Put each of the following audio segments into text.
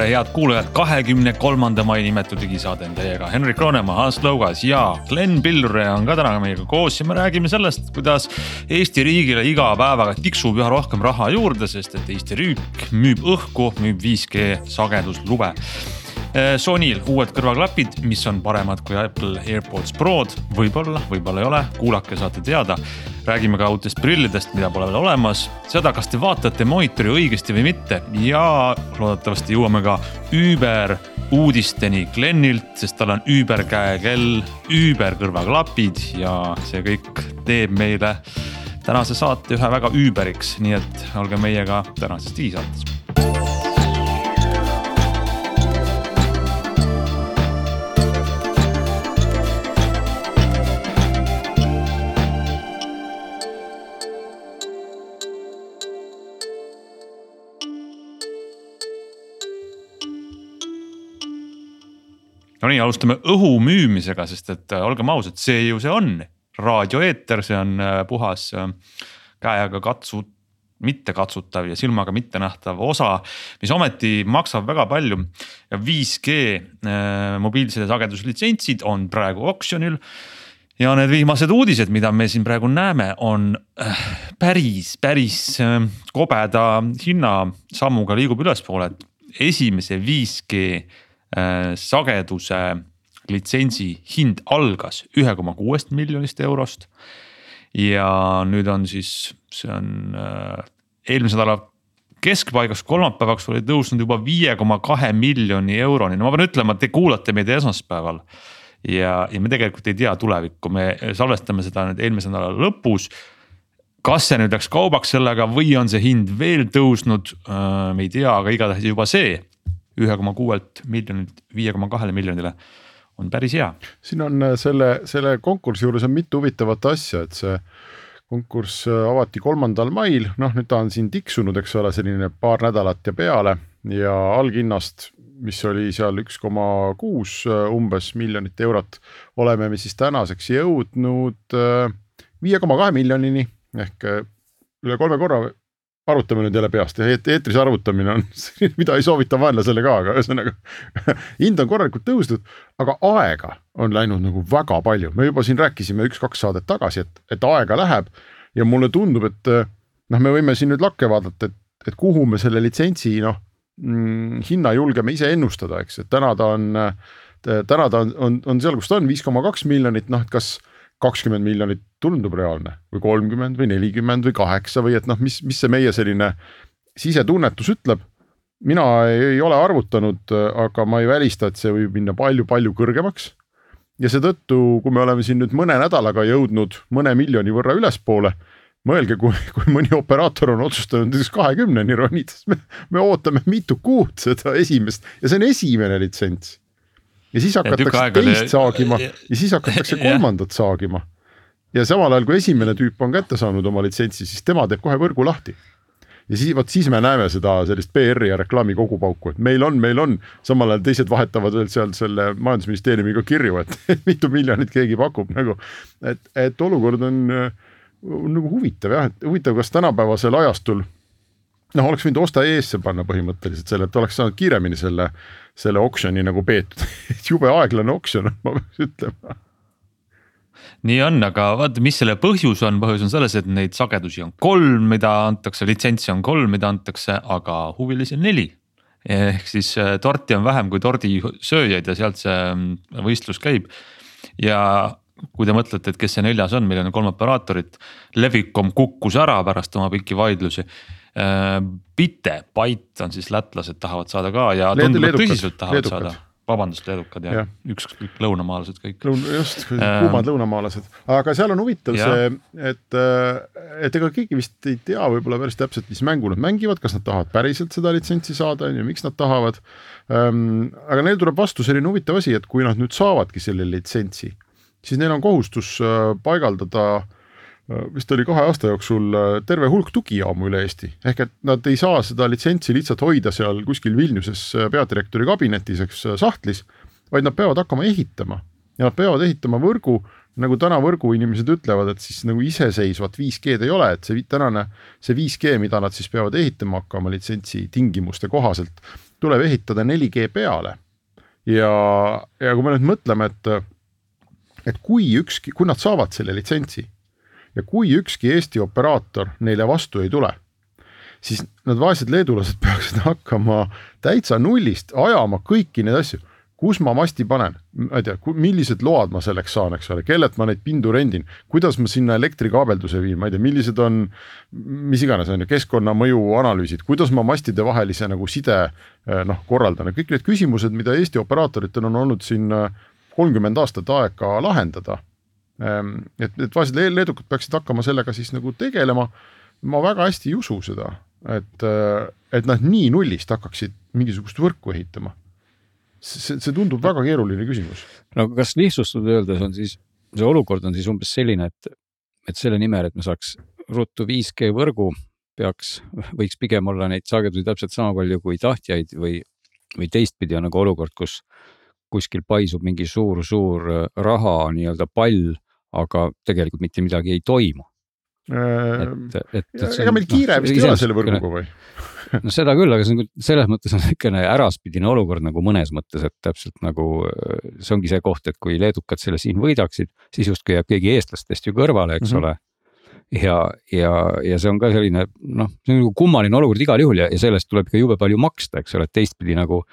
tere, head kuulajad, kahekümne kolmanda mai nimetu digisaade on teiega Henrik Roonemaa, Hans Lõugas ja Glen Pillure on ka täna meiega koos ja me räägime sellest, kuidas Eesti riigile iga päevaga tiksub üha rohkem raha juurde, sest et Eesti riik müüb õhku, müüb 5G sageduslube Sonyl uued kõrvaklapid, mis on paremad kui Apple AirPods Prod, võib-olla, võib-olla ei ole, kuulake, saate teada. räägime ka uutest prillidest, mida pole veel olemas, seda, kas te vaatate monitori õigesti või mitte. Ja loodetavasti jõuame ka Uber uudisteni Glenilt, sest tal on Uber käekell, Uber kõrvaklapid ja see kõik teeb meile tänase saate ühe väga Uberiks, nii et olge meiega tänases digisaates Nonii, alustame õhu müümisega, sest et äh, olgem ausad, see ju see on raadioeeter, see on äh, puhas äh, käega katsu-, mitte katsutav ja silmaga mitte nähtav osa, mis ometi maksab väga palju. ja 5G mobiilside sageduslitsentsid on praegu oksjonil ja need viimased uudised, mida me siin praegu näeme, on päris, päris kobeda hinnasammuga liigub ülespoole, et esimese 5G Äh, sageduse litsentsi hind algas ühe koma kuuest miljonist eurost. ja nüüd on siis, see on äh, eelmise nädala keskpaigaks kolmapäevaks oli tõusnud juba viie koma kahe miljoni euroni, no ma pean ütlema, te kuulate meid esmaspäeval. ja, ja me tegelikult ei tea tulevikku, me salvestame seda nüüd eelmise nädala lõpus kas see nüüd läks kaubaks sellega või on see hind veel tõusnud, äh, me ei tea, aga igatahes juba see ühe koma kuuelt miljonilt viie koma kahele miljonile on päris hea. siin on äh, selle, selle konkursi juures on mitu huvitavat asja, et see konkurss äh, avati kolmandal mail, noh, nüüd ta on siin tiksunud, eks ole, selline paar nädalat ja peale ja alghinnast, mis oli seal üks koma kuus äh, umbes miljonit eurot, oleme me siis tänaseks jõudnud viie koma kahe miljonini ehk üle kolme korra arvutame nüüd jälle peast. Ja eetris arvutamine on mida ei soovita vaenlasele ka, aga ühesõnaga hind on korralikult tõusnud, aga aega on läinud nagu väga palju, me juba siin rääkisime üks-kaks saadet tagasi, et, et aega läheb ja mulle tundub, et noh, me võime siin nüüd lakke vaadata, et, et kuhu me selle litsentsi noh mm, hinna julgeme ise ennustada, eks, et täna ta on, täna ta on, on, on seal, kus ta on, viis koma kaks miljonit, noh, et kas kakskümmend miljonit tundub reaalne või kolmkümmend või nelikümmend või kaheksa või et noh, mis, mis see meie selline sisetunnetus ütleb. mina ei ole arvutanud, aga ma ei välista, et see võib minna palju-palju kõrgemaks. ja seetõttu, kui me oleme siin nüüd mõne nädalaga jõudnud mõne miljoni võrra ülespoole mõelge, kui, kui mõni operaator on otsustanud näiteks kahekümneni ronida, siis me, me ootame mitu kuud seda esimest ja see on esimene litsents ja siis hakatakse teist oli... saagima ja siis hakatakse kolmandat saagima. ja samal ajal, kui esimene tüüp on kätte saanud oma litsentsi, siis tema teeb kohe võrgu lahti. ja siis vot siis me näeme seda sellist PR-i ja reklaami kogupauku, et meil on, meil on, samal ajal teised vahetavad veel seal selle majandusministeeriumiga kirju, et mitu miljonit keegi pakub nagu. et, et olukord on, on nagu huvitav jah, et huvitav, kas tänapäevasel ajastul noh, oleks võinud osta eesse panna põhimõtteliselt selle, et oleks saanud kiiremini selle selle oksjoni nagu peetud. Jube aeglane oksjon, ma peaks ütlema. Nii on, aga vaata, mis selle põhjus on, põhjus on selles, et neid sagedusi on kolm, mida antakse, litsentsi on kolm, mida antakse, aga huvilisi on neli. ehk siis äh, torti on vähem kui tordisööjaid ja sealt see mm, võistlus käib. ja kui te mõtlete, et kes see neljas on, meil on kolm operaatorit, Levikom kukkus ära pärast oma pikki vaidlusi Bite, äh, Byte on siis lätlased tahavad saada ka ja tundub, et tõsiselt tahavad leedukad. saada vabandust, leedukad ja, ja. ükskõik lõunamaalased kõik. Lõun-, just, äh, kuumad lõunamaalased, aga seal on huvitav ja. see, et, äh, et ega keegi vist ei tea võib-olla päris täpselt, mis mängu nad mängivad, kas nad tahavad päriselt seda litsentsi saada, on ju, miks nad tahavad ähm,. aga neil tuleb vastu selline huvitav asi, et kui nad nüüd saavadki selle litsentsi siis neil on kohustus paigaldada äh, vist oli kahe aasta jooksul terve hulk tugijaamu üle Eesti, ehk et nad ei saa seda litsentsi lihtsalt hoida seal kuskil Vilniuses peadirektori kabinetis, eks sahtlis, vaid nad peavad hakkama ehitama ja nad peavad ehitama võrgu nagu täna võrguinimesed ütlevad, et siis nagu iseseisvat 5G-d ei ole, et see tänane, see 5G, mida nad siis peavad ehitama hakkama litsentsi tingimuste kohaselt, tuleb ehitada 4G peale. ja, ja kui me nüüd mõtleme, et, et kui ükski, kui nad saavad selle litsentsi ja kui ükski Eesti operaator neile vastu ei tule, siis need vaesed leedulased peaksid hakkama täitsa nullist ajama kõiki neid asju. Kus ma masti panen, ma ei tea, millised load ma selleks saan, eks ole, kellelt ma neid pindu rendin, kuidas ma sinna elektrikaabelduse viin, ma ei tea, millised on, mis iganes on ju, keskkonnamõju analüüsid, kuidas ma mastide vahelise nagu side eh, noh, korraldan? Ja kõik need küsimused, mida Eesti operaatoritel on olnud siin eh, kolmkümmend aastat aega lahendada. Ehm, et, et vaesed leedukad peaksid hakkama sellega siis nagu tegelema. ma väga hästi ei usu seda, et, eh, et nad nii nullist hakkaksid mingisugust võrku ehitama see, see tundub väga keeruline küsimus. no kas lihtsustatult öeldes on siis, see olukord on siis umbes selline, et, et selle nimel, et me saaks ruttu 5G võrgu, peaks, võiks pigem olla neid sagedusi täpselt sama palju kui tahtjaid või, või teistpidi on nagu olukord, kus kuskil paisub mingi suur-suur raha nii-öelda pall, aga tegelikult mitte midagi ei toimu Äh, et, et, et. ega meil kiire no, vist ei ole selle võrguga või? no seda küll, aga see on selles mõttes on niisugune äraspidine olukord nagu mõnes mõttes, et täpselt nagu äh, see ongi see koht, et kui leedukad selle siin võidaksid, siis justkui jääb keegi eestlastest ju kõrvale, eks mm -hmm. ole. ja, ja, ja see on ka selline noh, see on nagu kummaline olukord igal juhul ja, ja sellest tuleb ka jube palju maksta, eks ole, et teistpidi nagu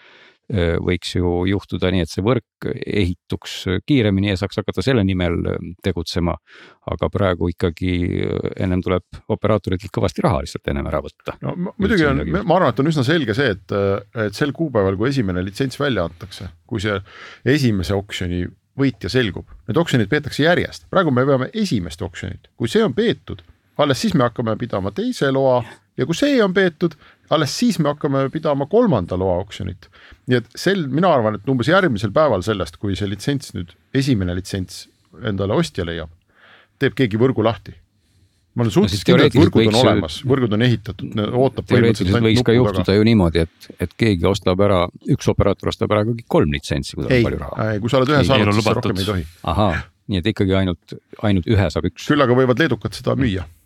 võiks ju juhtuda nii, et see võrk ehituks kiiremini ja saaks hakata selle nimel tegutsema. aga praegu ikkagi ennem tuleb operaatoritelt kõvasti raha lihtsalt ennem ära võtta. no muidugi on, ma arvan, et on üsna selge see, et, et sel kuupäeval, kui esimene litsents välja antakse, kui see esimese oksjoni võitja selgub, need oksjonid peetakse järjest, praegu me peame esimest oksjonit, kui see on peetud, alles siis me hakkame pidama teise loa. Ja kui see on peetud, alles siis me hakkame pidama kolmanda loa oksjonit. nii et sel, mina arvan, et umbes järgmisel päeval sellest, kui see litsents nüüd, esimene litsents endale ostja leiab, teeb keegi võrgu lahti. ma olen suhteliselt kindel, et võrgud on olemas, võrgud on ehitatud, ootab. teoreetiliselt võiks ka juhtuda taga. ju niimoodi, et, et keegi ostab ära, üks operaator ostab ära kõik kolm litsentsi, kui tal on palju raha. ei, kui sa oled ühe saanud, siis rohkem ei tohi. ahah, nii et ikkagi ainult, ainult ühe saab üks. küll aga võivad leedukad seda müüa mm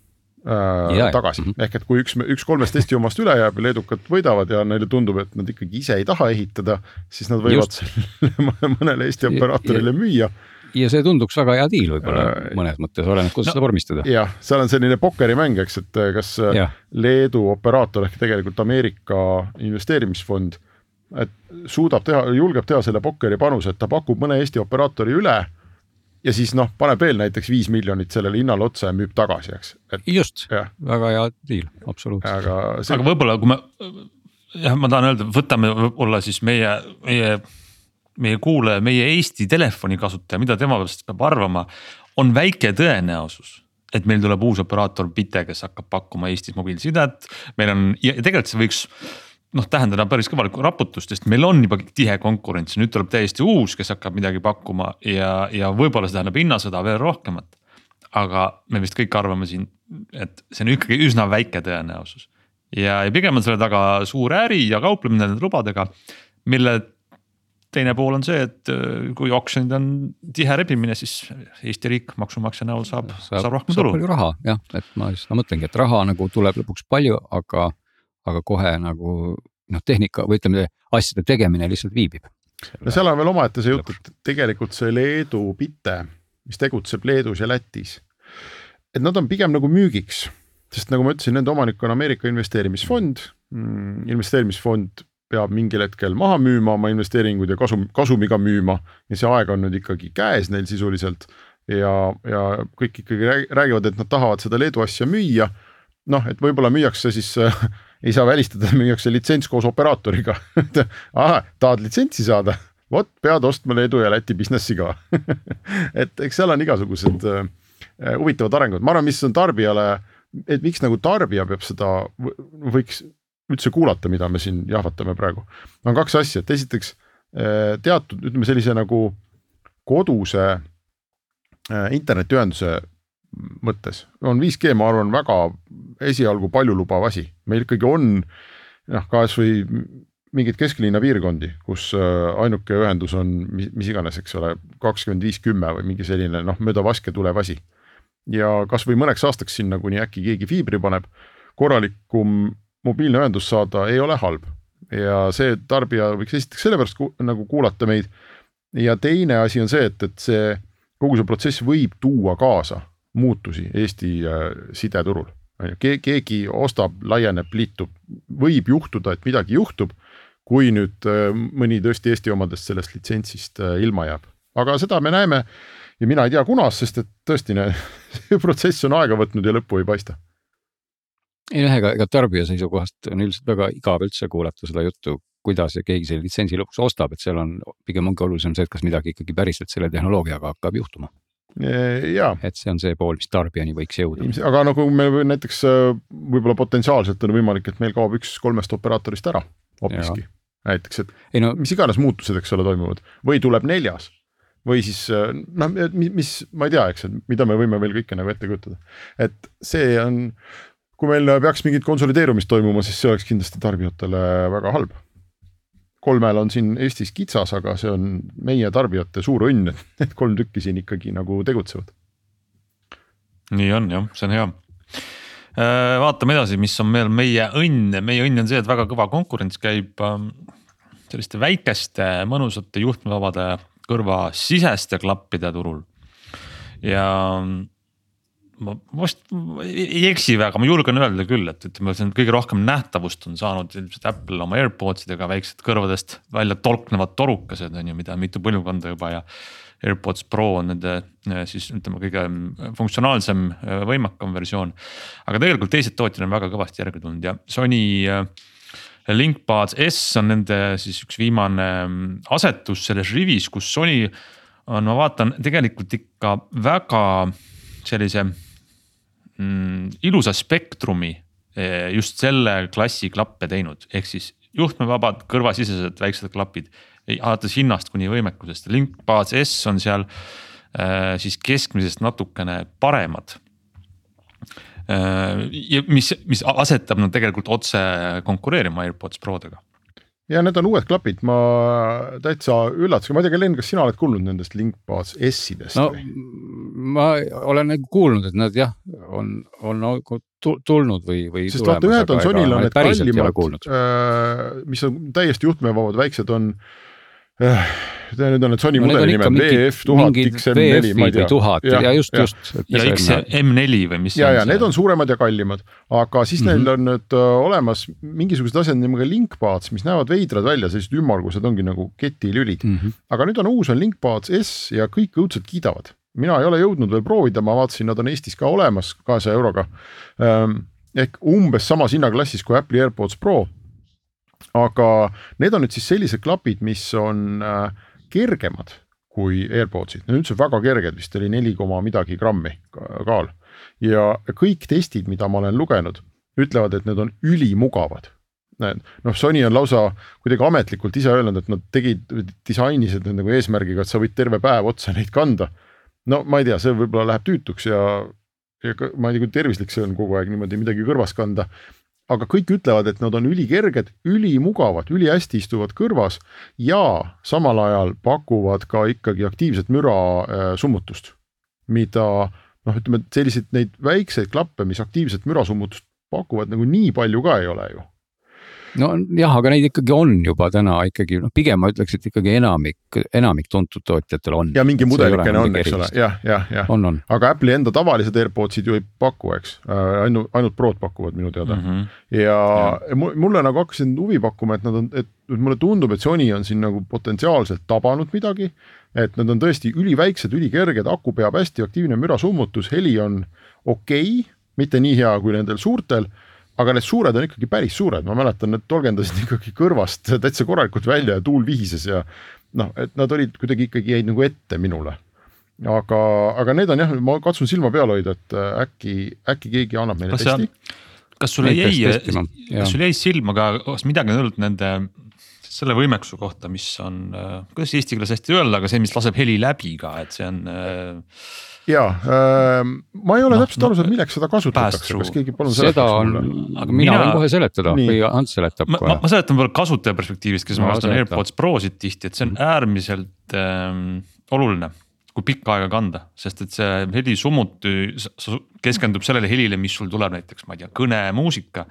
äh, tagasi mm, -hmm. ehk et kui üks, üks kolmest Eesti omast üle jääb ja leedukad võidavad ja neile tundub, et nad ikkagi ise ei taha ehitada, siis nad võivad Just. selle mõnele Eesti operaatorile müüa ja see tunduks väga hea diil võib-olla äh, mõnes mõttes, oleneb, kuidas no, seda vormistada. jah, seal on selline pokkerimäng, eks, et äh, kas äh, ja. Leedu operaator ehk tegelikult Ameerika investeerimisfond, et suudab teha, julgeb teha selle pokkeri panuse, et ta pakub mõne Eesti operaatori üle ja siis noh, paneb veel näiteks viis miljonit sellele hinnale otsa ja müüb tagasi, eks. just, väga hea diil, absoluutselt. aga, see... aga võib-olla, kui me jah, ma tahan öelda, võtame võib-olla siis meie, meie, meie kuulaja, meie Eesti telefoni kasutaja, mida tema sellest peab arvama, on väike tõenäosus et meil tuleb uus operaator Bite, kes hakkab pakkuma Eestis mobiilsidet, meil on ja tegelikult see võiks noh, tähendada päris kõvalikku raputust, sest meil on juba tihe konkurents, nüüd tuleb täiesti uus, kes hakkab midagi pakkuma ja, ja võib-olla see tähendab hinnasõda veel rohkemat. aga me vist kõik arvame siin, et see on ikkagi üsna väike tõenäosus. ja, ja pigem on selle taga suur äri ja kauplemine nende lubadega, mille teine pool on see, et äh, kui oksjonid on tihe rebimine, siis Eesti riik maksumaksja näol saab, saab, saab rohkem tulu. raha jah, et ma just, ma mõtlengi, et raha nagu tuleb lõpuks palju, aga aga kohe nagu noh, tehnika või ütleme, asjade tegemine lihtsalt viibib. no seal on veel omaette see jutt, et tegelikult see Leedu Bite, mis tegutseb Leedus ja Lätis, et nad on pigem nagu müügiks, sest nagu ma ütlesin, nende omanik on Ameerika investeerimisfond mm,, investeerimisfond peab mingil hetkel maha müüma oma investeeringud ja kasum, kasumiga müüma ja see aeg on nüüd ikkagi käes neil sisuliselt ja, ja kõik ikkagi räägivad, et nad tahavad seda Leedu asja müüa. noh, et võib-olla müüakse siis ei saa välistada, müüakse litsents koos operaatoriga. Ahah, tahad litsentsi saada, vot pead ostma Leedu ja Läti business'i ka et eks seal on igasugused äh, huvitavad arengud, ma arvan, mis on tarbijale, et miks nagu tarbija peab seda, võiks üldse kuulata, mida me siin jahvatame praegu, on kaks asja, et esiteks äh, teatud, ütleme sellise nagu koduse äh, internetiühenduse mõttes on 5G, ma arvan, väga esialgu paljulubav asi, meil ikkagi on noh, kasvõi mingeid kesklinna piirkondi, kus äh, ainuke ühendus on mis, mis iganes, eks ole, kakskümmend viis, kümme või mingi selline noh, mööda vaske tulev asi. ja kasvõi mõneks aastaks sinna, kuni äkki keegi fiibri paneb, korralikum mobiilne ühendus saada ei ole halb ja see tarbija võiks esiteks sellepärast ku, nagu kuulata meid. ja teine asi on see, et, et see kogu see protsess võib tuua kaasa muutusi Eesti äh, sideturul. On ju, keegi ostab, laieneb, liitub, võib juhtuda, et midagi juhtub, kui nüüd äh, mõni tõesti Eesti omadest sellest litsentsist äh, ilma jääb, aga seda me näeme ja mina ei tea, kunas, sest et tõesti, see protsess on aega võtnud ja lõppu ei paista. Ei noh, ega, ega tarbija seisukohast on üldiselt väga igav üldse kuulata seda juttu, kuidas keegi selle litsentsi lõpuks ostab, et seal on, pigem ongi olulisem see, et kas midagi ikkagi päriselt selle tehnoloogiaga hakkab juhtuma. Ja. et see on see pool, mis tarbijani võiks jõuda. aga nagu meil näiteks võib-olla potentsiaalselt on võimalik, et meil kaob üks kolmest operaatorist ära hoopiski. näiteks, et ei, no, mis iganes muutused, eks ole, toimuvad või tuleb neljas või siis noh, mis, ma ei tea, eks, et mida me võime veel kõike nagu ette kujutada. et see on kui meil peaks mingit konsolideerumist toimuma, siis see oleks kindlasti tarbijatele väga halb. Kolmel on siin Eestis kitsas, aga see on meie tarbijate suur õnn, et need kolm tükki siin ikkagi nagu tegutsevad. nii on jah, see on hea äh, vaatame edasi, mis on meil meie õnn, meie õnn on see, et väga kõva konkurents käib ähm, selliste väikeste mõnusate juhtmevabade kõrvasiseste klappide turul. ja ma vast ei eksi väga, ma julgen öelda küll, et ütleme, see on kõige rohkem nähtavust on saanud ilmselt Apple oma AirPods idega väiksed kõrvadest välja tolknevad torukesed on ju, mida mitu põlvkonda juba ja. AirPods Pro on nende siis ütleme kõige funktsionaalsem, võimekam versioon. aga tegelikult teised tootjad on väga kõvasti järgi tulnud ja Sony äh, LinkBuds S on nende siis üks viimane mm, asetus selles rivis, kus Sony on, ma vaatan tegelikult ikka väga sellise mm, ilusa spektrumi eh, just selle klassi klappe teinud, ehk siis juhtmevabad kõrvasisesed väiksed klapid. alates hinnast kuni võimekusest, Linkbase S on seal äh, siis keskmisest natukene paremad äh,. ja mis, mis asetab nad tegelikult otse konkureerima AirPods Prodega ja need on uued klapid, ma täitsa üllatasin, ma ei tea, Glen, kas sina oled kuulnud nendest Linkbase S-idest no, või? ma olen nagu kuulnud, et nad jah, on, on nagu tulnud või, või. sest vaata, ühed on Sonyl on need kallimad, äh, mis on täiesti juhtmevabad, väiksed on nüüd on need Sony no, mudeli nimed VF tuhat, XM4, ma ei tea. tuhat ja, ja just, just. ja XM4 või mis. ja, ja need on suuremad ja kallimad, aga siis mm -hmm. neil on nüüd uh, olemas mingisugused asjad nimega linkpads, mis näevad veidrad välja, sellised ümmargused ongi nagu ketilülid mm. -hmm. aga nüüd on uus on linkpads S ja kõik õudselt kiidavad. mina ei ole jõudnud veel proovida, ma vaatasin, nad on Eestis ka olemas kahesaja euroga um,. ehk umbes samas hinnaklassis kui Apple'i AirPods Pro aga need on nüüd siis sellised klapid, mis on äh, kergemad kui AirPodsid, need on üldse väga kerged, vist oli neli koma midagi grammi kaal. ja kõik testid, mida ma olen lugenud, ütlevad, et need on ülimugavad noh, Sony on lausa kuidagi ametlikult ise öelnud, et nad tegid, disainisid need nagu eesmärgiga, et sa võid terve päev otsa neid kanda. no ma ei tea, see võib-olla läheb tüütuks ja, ja ma ei tea, kui tervislik see on kogu aeg niimoodi midagi kõrvas kanda aga kõik ütlevad, et nad on ülikerged, ülimugavad, ülihästi istuvad kõrvas ja samal ajal pakuvad ka ikkagi aktiivset müra äh, summutust. mida noh, ütleme selliseid neid väikseid klappe, mis aktiivset mürasummutust pakuvad nagu nii palju ka ei ole ju nojah, aga neid ikkagi on juba täna ikkagi noh, pigem ma ütleks, et ikkagi enamik, enamik tuntud tootjatel on. ja mingi mudelikene on, eks ole, jah, jah, jah. aga Apple'i enda tavalised AirPodsid ju ei paku, eks äh,, ainult, ainult Prod pakuvad minu teada mm. -hmm. ja, ja mulle nagu hakkasid huvi pakkuma, et nad on, et mulle tundub, et Sony on siin nagu potentsiaalselt tabanud midagi. et nad on tõesti üliväiksed, ülikerged, aku peab hästi, aktiivne mürasummutus, heli on okei okay,, mitte nii hea kui nendel suurtel aga need suured on ikkagi päris suured, ma mäletan, need tolgendasid ikkagi kõrvast täitsa korralikult välja ja tuul vihises ja noh, et nad olid kuidagi ikkagi jäid nagu ette minule. aga, aga need on jah, ma katsun silma peal hoida, et äh, äkki, äkki keegi annab meile kas testi. kas sulle jäi, kas sul jäi silma ka, kas midagi on öeldud nende selle võimekuse kohta, mis on, äh, kuidas eesti keeles hästi öelda, aga see, mis laseb heli läbi ka, et see on äh, ja äh, ma ei ole Noh, täpselt aru saanud, milleks seda kasutatakse, kas keegi palun seda seletaks on, mulle? aga mina Mina- võin kohe seletada Nii. või Ants seletab ma, kohe. ma seletan võib-olla kasutaja perspektiivist, kes No ma kasutan. AirPods Prosid tihti, et see on äärmiselt ähm, oluline. kui pikka aega kanda, sest et see helisummuti keskendub sellele helile, mis sul tuleb näiteks, ma ei tea, kõne, muusika.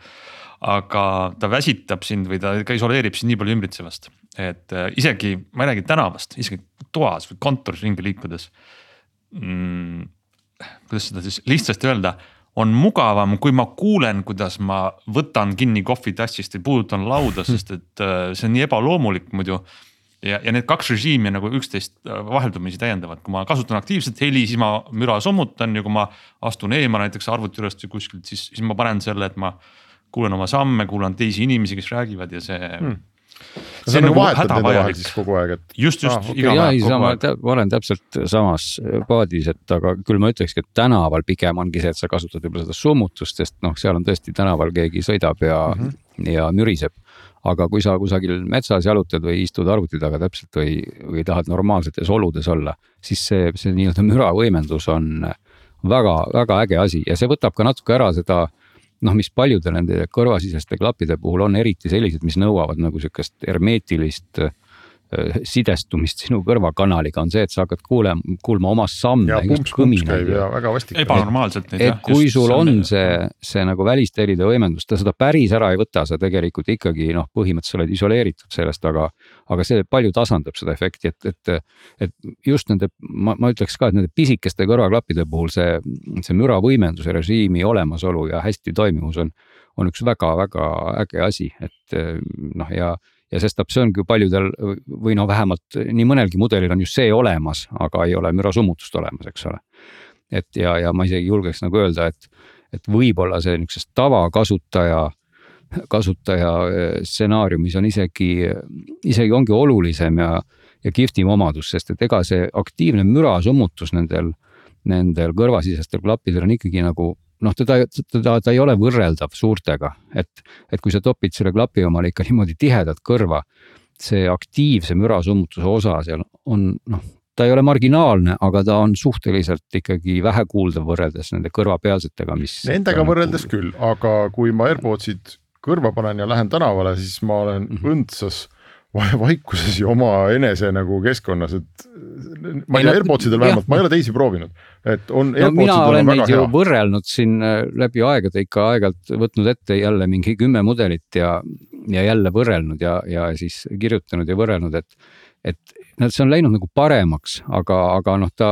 aga ta väsitab sind või ta ka isoleerib sind nii palju ümbritsevast, et äh, isegi, ma ei räägi tänavast, isegi toas või kontoris ringi liikudes mm, kuidas seda siis lihtsasti öelda, on mugavam, kui ma kuulen, kuidas ma võtan kinni kohvitassist või puudutan lauda, sest et äh, see on nii ebaloomulik muidu. ja, ja need kaks režiimi nagu üksteist äh, vaheldumisi täiendavad, kui ma kasutan aktiivset heli, siis ma müra summutan ja kui ma astun eemale näiteks arvuti juurest või kuskilt, siis, siis ma panen selle, et ma kuulen oma samme, kuulan teisi inimesi, kes räägivad ja see Hmm. Kas sa nagu vahel hädavajalik. kogu aeg, et just, just Ah, iga ja ei, sama ma olen täpselt samas paadis, et aga küll ma ütlekski, et tänaval pigem ongi see, et sa kasutad võib-olla seda summutust, sest noh, seal on tõesti tänaval keegi sõidab ja mm. -hmm. ja müriseb. aga kui sa kusagil metsas jalutad või istud arvuti taga täpselt või, või tahad normaalsetes oludes olla, siis see, see nii-öelda müravõimendus on väga-väga äge asi ja see võtab ka natuke ära seda noh, mis paljude nende kõrvasiseste klappide puhul on eriti sellised, mis nõuavad nagu sihukest hermeetilist sidestumist sinu kõrvakanaliga, on see, et sa hakkad kuulema, kuulma oma samme ebanormaalselt neid et kui sul on see, see nagu välistelide võimendus, ta seda päris ära ei võta, sa tegelikult ikkagi noh, põhimõtteliselt oled isoleeritud sellest, aga. aga see palju tasandab seda efekti, et, et, et just nende, ma, ma ütleks ka, et nende pisikeste kõrvaklappide puhul see, see müravõimenduse režiimi olemasolu ja hästi toimivus on. on üks väga-väga äge asi, et noh, ja ja sestap see ongi paljudel või no vähemalt nii mõnelgi mudelil on just see olemas, aga ei ole mürasummutust olemas, eks ole. et ja, ja ma isegi julgeks nagu öelda, et, et võib-olla see niisugusest tavakasutaja, kasutaja eh, stsenaariumis on isegi, isegi ongi olulisem ja, ja kihvtim omadus, sest et ega see aktiivne mürasummutus nendel, nendel kõrvasisestel klappidel on ikkagi nagu noh, teda, teda, ta ei ole võrreldav suurtega, et, et kui sa topid selle klapi omale ikka niimoodi tihedalt kõrva, see aktiivse mürasummutuse osa seal on noh, ta ei ole marginaalne, aga ta on suhteliselt ikkagi vähekuuldav võrreldes nende kõrvapealsetega, mis. Nendega võrreldes küll, aga kui ma AirPodsid kõrva panen ja lähen tänavale, siis ma olen Mhm. õndsas va- vaikuses ja omaenese nagu keskkonnas, et ma Ei, tea Airpodsidel vähemalt, ma ei ole teisi proovinud, et on. no mina olen neid ju võrrelnud siin äh, läbi aegade ikka aeg-ajalt võtnud ette jälle mingi kümme mudelit ja, ja jälle võrrelnud ja, ja siis kirjutanud ja võrrelnud, et, et noh, see on läinud nagu paremaks, aga, aga noh, ta,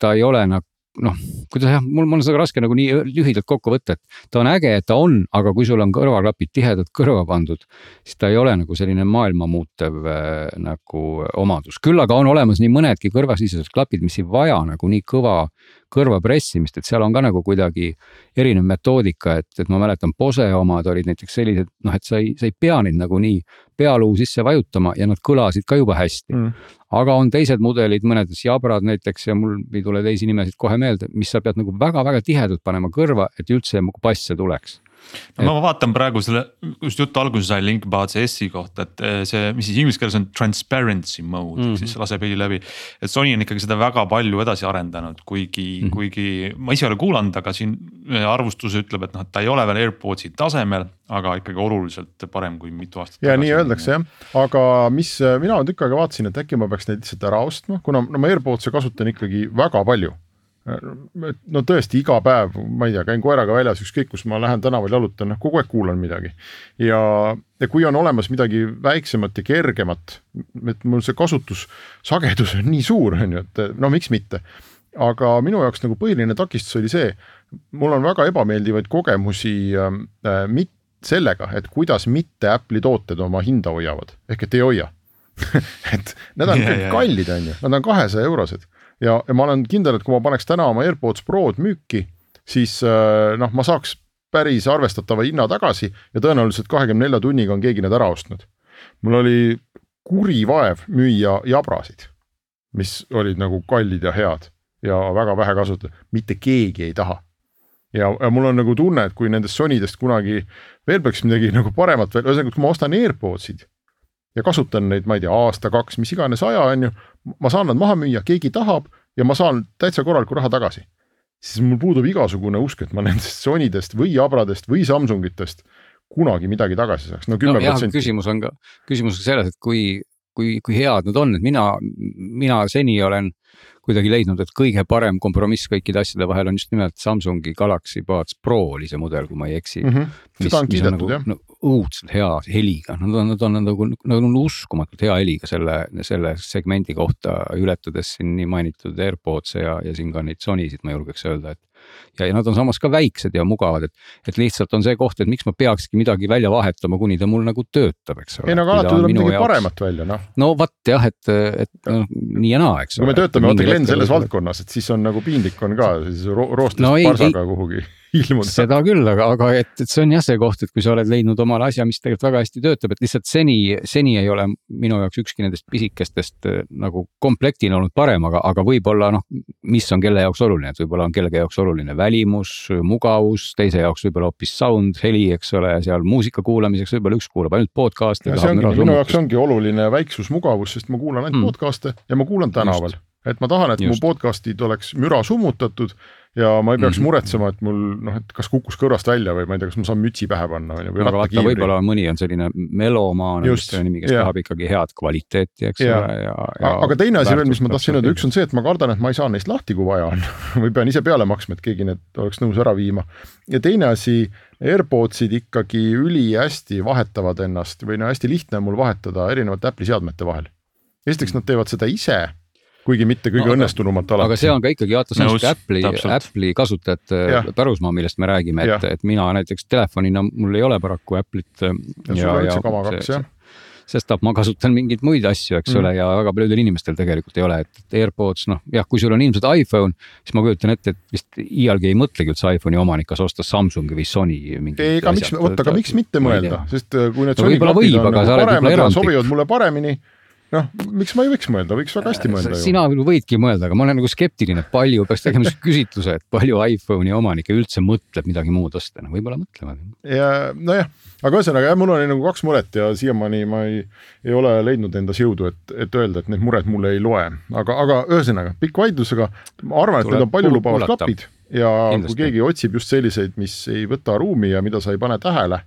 ta ei ole nagu noh, kuidas jah, mul, mul on seda raske nagu nii lühidalt kokku võtta, et ta on äge, et ta on, aga kui sul on kõrvaklapid tihedalt kõrva pandud, siis ta ei ole nagu selline maailma muutev äh, nagu omadus, küll aga on olemas nii mõnedki kõrvasisesed klapid, mis ei vaja nagu nii kõva kõrva pressimist, et seal on ka nagu kuidagi erinev metoodika, et, et ma mäletan, Bose omad olid näiteks sellised, noh, et sa ei, sa ei pea neid nagu nii pealuu sisse vajutama ja nad kõlasid ka jube hästi Mm. Aga on teised mudelid, mõnedes jabrad näiteks ja mul ei tule teisi nimesid kohe meelde, mis sa pead nagu väga-väga tihedalt panema kõrva, et üldse nagu basse tuleks. No ma vaatan praegu selle, just jutu alguses sai Linkbad S-i kohta, et eh, see, mis siis inglise keeles on transparency mode mm, Mhm. -hmm. siis laseb heli läbi. et Sony on ikkagi seda väga palju edasi arendanud, kuigi mm, Mhm. -hmm. kuigi ma ise ei ole kuulanud, aga siin eh, arvustus ütleb, et noh, et ta ei ole veel AirPodsi tasemel, aga ikkagi oluliselt parem kui mitu aastat. ja nii öeldakse jah, aga mis mina tükk aega vaatasin, et äkki ma peaks neid lihtsalt ära ostma, kuna no ma AirPodse kasutan ikkagi väga palju. No tõesti iga päev, ma ei tea, käin koeraga väljas, ükskõik kus ma lähen tänaval jalutan, noh kogu aeg kuulan midagi. ja, ja kui on olemas midagi väiksemat ja kergemat, et mul see kasutussagedus on nii suur, on ju, et no miks mitte. aga minu jaoks nagu põhiline takistus oli see, mul on väga ebameeldivaid kogemusi äh, mit-, sellega, et kuidas mitte Apple'i tooted oma hinda hoiavad, ehk et ei hoia et need on ja, ja. kallid, on ju, nad on kahesaja eurosed ja, ja ma olen kindel, et kui ma paneks täna oma AirPods Prod müüki, siis äh, noh, ma saaks päris arvestatava hinna tagasi ja tõenäoliselt kahekümne nelja tunniga on keegi need ära ostnud. mul oli kuri vaev müüa jabrasid, mis olid nagu kallid ja head ja väga vähe kasutatud, mitte keegi ei taha ja, ja mul on nagu tunne, et kui nendest Sonydest kunagi veel peaks midagi nagu paremat veel, ühesõnaga, kui ma ostan AirPodsid ja kasutan neid, ma ei tea, aasta-kaks, mis iganes aja, on ju, ma saan nad maha müüa, keegi tahab ja ma saan täitsa korraliku raha tagasi. siis mul puudub igasugune usk, et ma nendest Sonydest või Abradest või Samsungitest kunagi midagi tagasi saaks, no kümme protsenti no,. küsimus on ka, küsimus on selles, et kui, kui, kui head nad on, et mina, mina seni olen kuidagi leidnud, et kõige parem kompromiss kõikide asjade vahel on just nimelt Samsungi Galaxy Buds Pro oli see mudel, kui ma ei eksi mm. -hmm. seda on kiidetud nagu, jah no, õudselt hea heliga, nad on, nad on nagu, nad on uskumatult hea heliga selle, selle segmendi kohta, ületades siin nii mainitud AirPods'e ja, ja siin ka neid Sonysid, ma julgeks öelda, et. Ja, ja nad on samas ka väiksed ja mugavad, et, et lihtsalt on see koht, et miks ma peakski midagi välja vahetama, kuni ta mul nagu töötab, eks ole. ei no aga alati tuleb midagi jaoks... paremat välja, noh. no vot jah, et, et noh, nii ja naa, eks ole. kui me töötame, vaata Glen selles valdkonnas, et siis on nagu piinlik on ka siis ro roostest no, parsaga ei, kuhugi ilmuda. seda küll, aga, aga et, et see on jah see koht, et kui sa oled leidnud omale asja, mis tegelikult väga hästi töötab, et lihtsalt seni, seni ei ole minu jaoks ükski nendest pisikestest äh, nagu komplektina olnud parem, aga, aga võib-olla noh, mis on kelle jaoks oluline, et võib-olla on kellegi jaoks oluline välimus, mugavus, teise jaoks võib-olla hoopis sound, heli, eks ole, seal muusika kuulamiseks võib-olla üks kuulab ainult podcast'e. minu jaoks ongi oluline väiksus, mugavus, sest ma kuulan ainult mm. podcast'e ja ma kuulan tänaval Just et ma tahan, et Just. mu podcast'id oleks müra summutatud ja ma ei peaks mm -hmm. muretsema, et mul noh, et kas kukkus kõrvast välja või ma ei tea, kas ma saan mütsi pähe panna on ju. aga vaata, võib-olla mõni on selline melomaan, mis on nimi, kes yeah. tahab ikkagi head kvaliteeti, eks yeah. ole, ja, ja. aga teine asi veel, mis ma tahtsin öelda, üks on see, et ma kardan, et ma ei saa neist lahti, kui vaja on või pean ise peale maksma, et keegi need oleks nõus ära viima. ja teine asi, AirPodsid ikkagi ülihästi vahetavad ennast või no hästi lihtne on mul vahetada erinevate Apple'i seadmete vahel. esiteks nad teevad seda ise kuigi mitte kõige no, õnnestunumalt alati. aga see on ka ikkagi vaata, see on sihuke Apple'i, Apple'i kasutajate ja. pärusmaa, millest me räägime, et, et mina näiteks telefonina, mul ei ole paraku Apple'it. ja sestap ma kasutan mingeid muid asju, eks mm. ole, ja väga paljudel inimestel tegelikult ei ole, et AirPods, noh jah, kui sul on ilmselt iPhone, siis ma kujutan ette, et vist iialgi ei mõtlegi üldse iPhone'i omanik, kas osta Samsungi või Sony. ei, aga miks, oota, aga miks mitte mõelda, sest äh, kui need no, Sony klapid on nagu paremad ja sobivad mulle paremini noh, miks ma ei võiks mõelda, võiks väga hästi mõelda ju. sina võidki mõelda, aga ma olen nagu skeptiline, et palju peaks tegema sellise küsitluse, et palju iPhone'i omanikke üldse mõtleb midagi muud osta, no võib-olla mõtlevad. ja nojah, aga ühesõnaga jah, mul oli nagu kaks muret ja siiamaani ma ei, ei ole leidnud endas jõudu, et, et öelda, et need mured mulle ei loe, aga, aga ühesõnaga pikk vaidlus, aga ma arvan, et Tuleb need on paljulubavad klapid ja Kindlasti. kui keegi otsib just selliseid, mis ei võta ruumi ja mida sa ei pane tähele,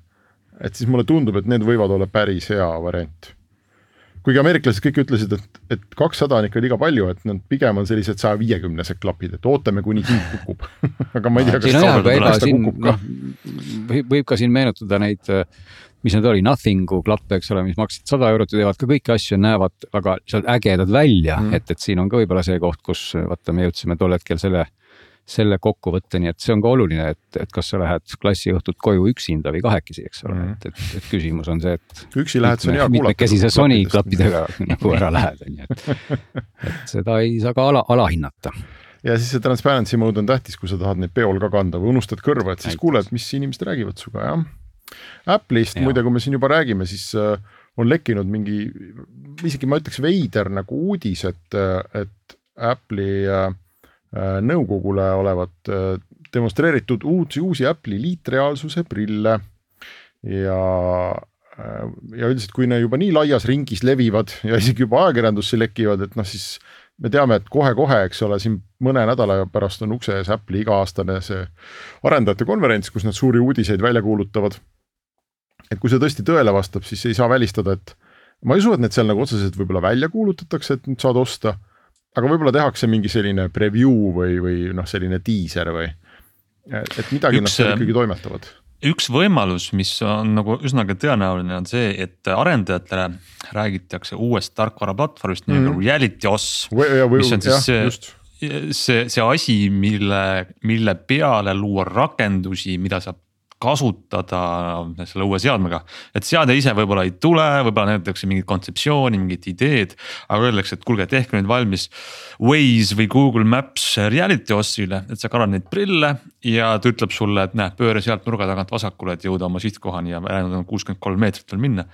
et siis mulle tundub, et need võivad olla päris hea variant kuigi ameeriklased kõik ütlesid, et, et kakssada on ikka liiga palju, et nad pigem on sellised saja viiekümnesed klapid, et ootame, kuni hind kukub. Aga ma ei tea, kas jah, aga ega siin noh, võib ka siin meenutada neid, mis need oli, Nothingu klappe, eks ole, mis maksid sada eurot ja teevad ka kõiki asju, näevad väga seal ägedad välja. Mm., et, et siin on ka võib-olla see koht, kus vaata, me jõudsime tol hetkel selle selle kokkuvõtteni, et see on ka oluline, et, et kas sa lähed klassiõhtut koju üksinda või kahekesi, eks ole mm, -hmm. et, et, et küsimus on see, et. üksi lähed, see on hea kuulata. mitmekesise Sony klappidega nagu ära lähed, on ju, et, et seda ei saa ka ala, alahinnata ja siis see transparency mode on tähtis, kui sa tahad neid peol ka kanda või unustad kõrva, et siis Näiteks. kuuled, mis inimesed räägivad sinuga, jah. Apple'ist ja. muide, kui me siin juba räägime, siis äh, on lekkinud mingi, isegi ma ütleks veider nagu uudis, et, et Apple'i äh, Äh, nõukogule olevat äh, demonstreeritud uusi, uusi Apple'i liitreaalsuse prille ja äh, ja üldiselt, kui need juba nii laias ringis levivad ja isegi juba ajakirjandusse lekivad, et noh, siis me teame, et kohe-kohe, eks ole, siin mõne nädala pärast on ukse ees Apple'i iga-aastane see arendajate konverents, kus nad suuri uudiseid välja kuulutavad. et kui see tõesti tõele vastab, siis ei saa välistada, et ma ei usu, et need seal nagu otseselt võib-olla välja kuulutatakse, et nüüd saad osta aga võib-olla tehakse mingi selline preview või, või noh, selline diiser või, et midagi nad seal ikkagi toimetavad. üks võimalus, mis on nagu üsnagi tõenäoline, on see, et arendajatele räägitakse uuest tarkvaraplatvormist mm -hmm. nimega Reality.os, mis on siis jah, see, see, see asi, mille, mille peale luua rakendusi, mida saab kasutada selle uue seadmega. et seade ise võib-olla ei tule, võib-olla näidatakse mingit kontseptsiooni, mingit ideed, aga öeldakse, et kuulge, tehke nüüd valmis. Waze või Google Maps reality osile, et sa kannad neid prille ja ta ütleb sulle, et näe, pööra sealt nurga tagant vasakule, et jõuda oma sihtkohani ja ülejäänud on kuuskümmend kolm meetrit veel minna.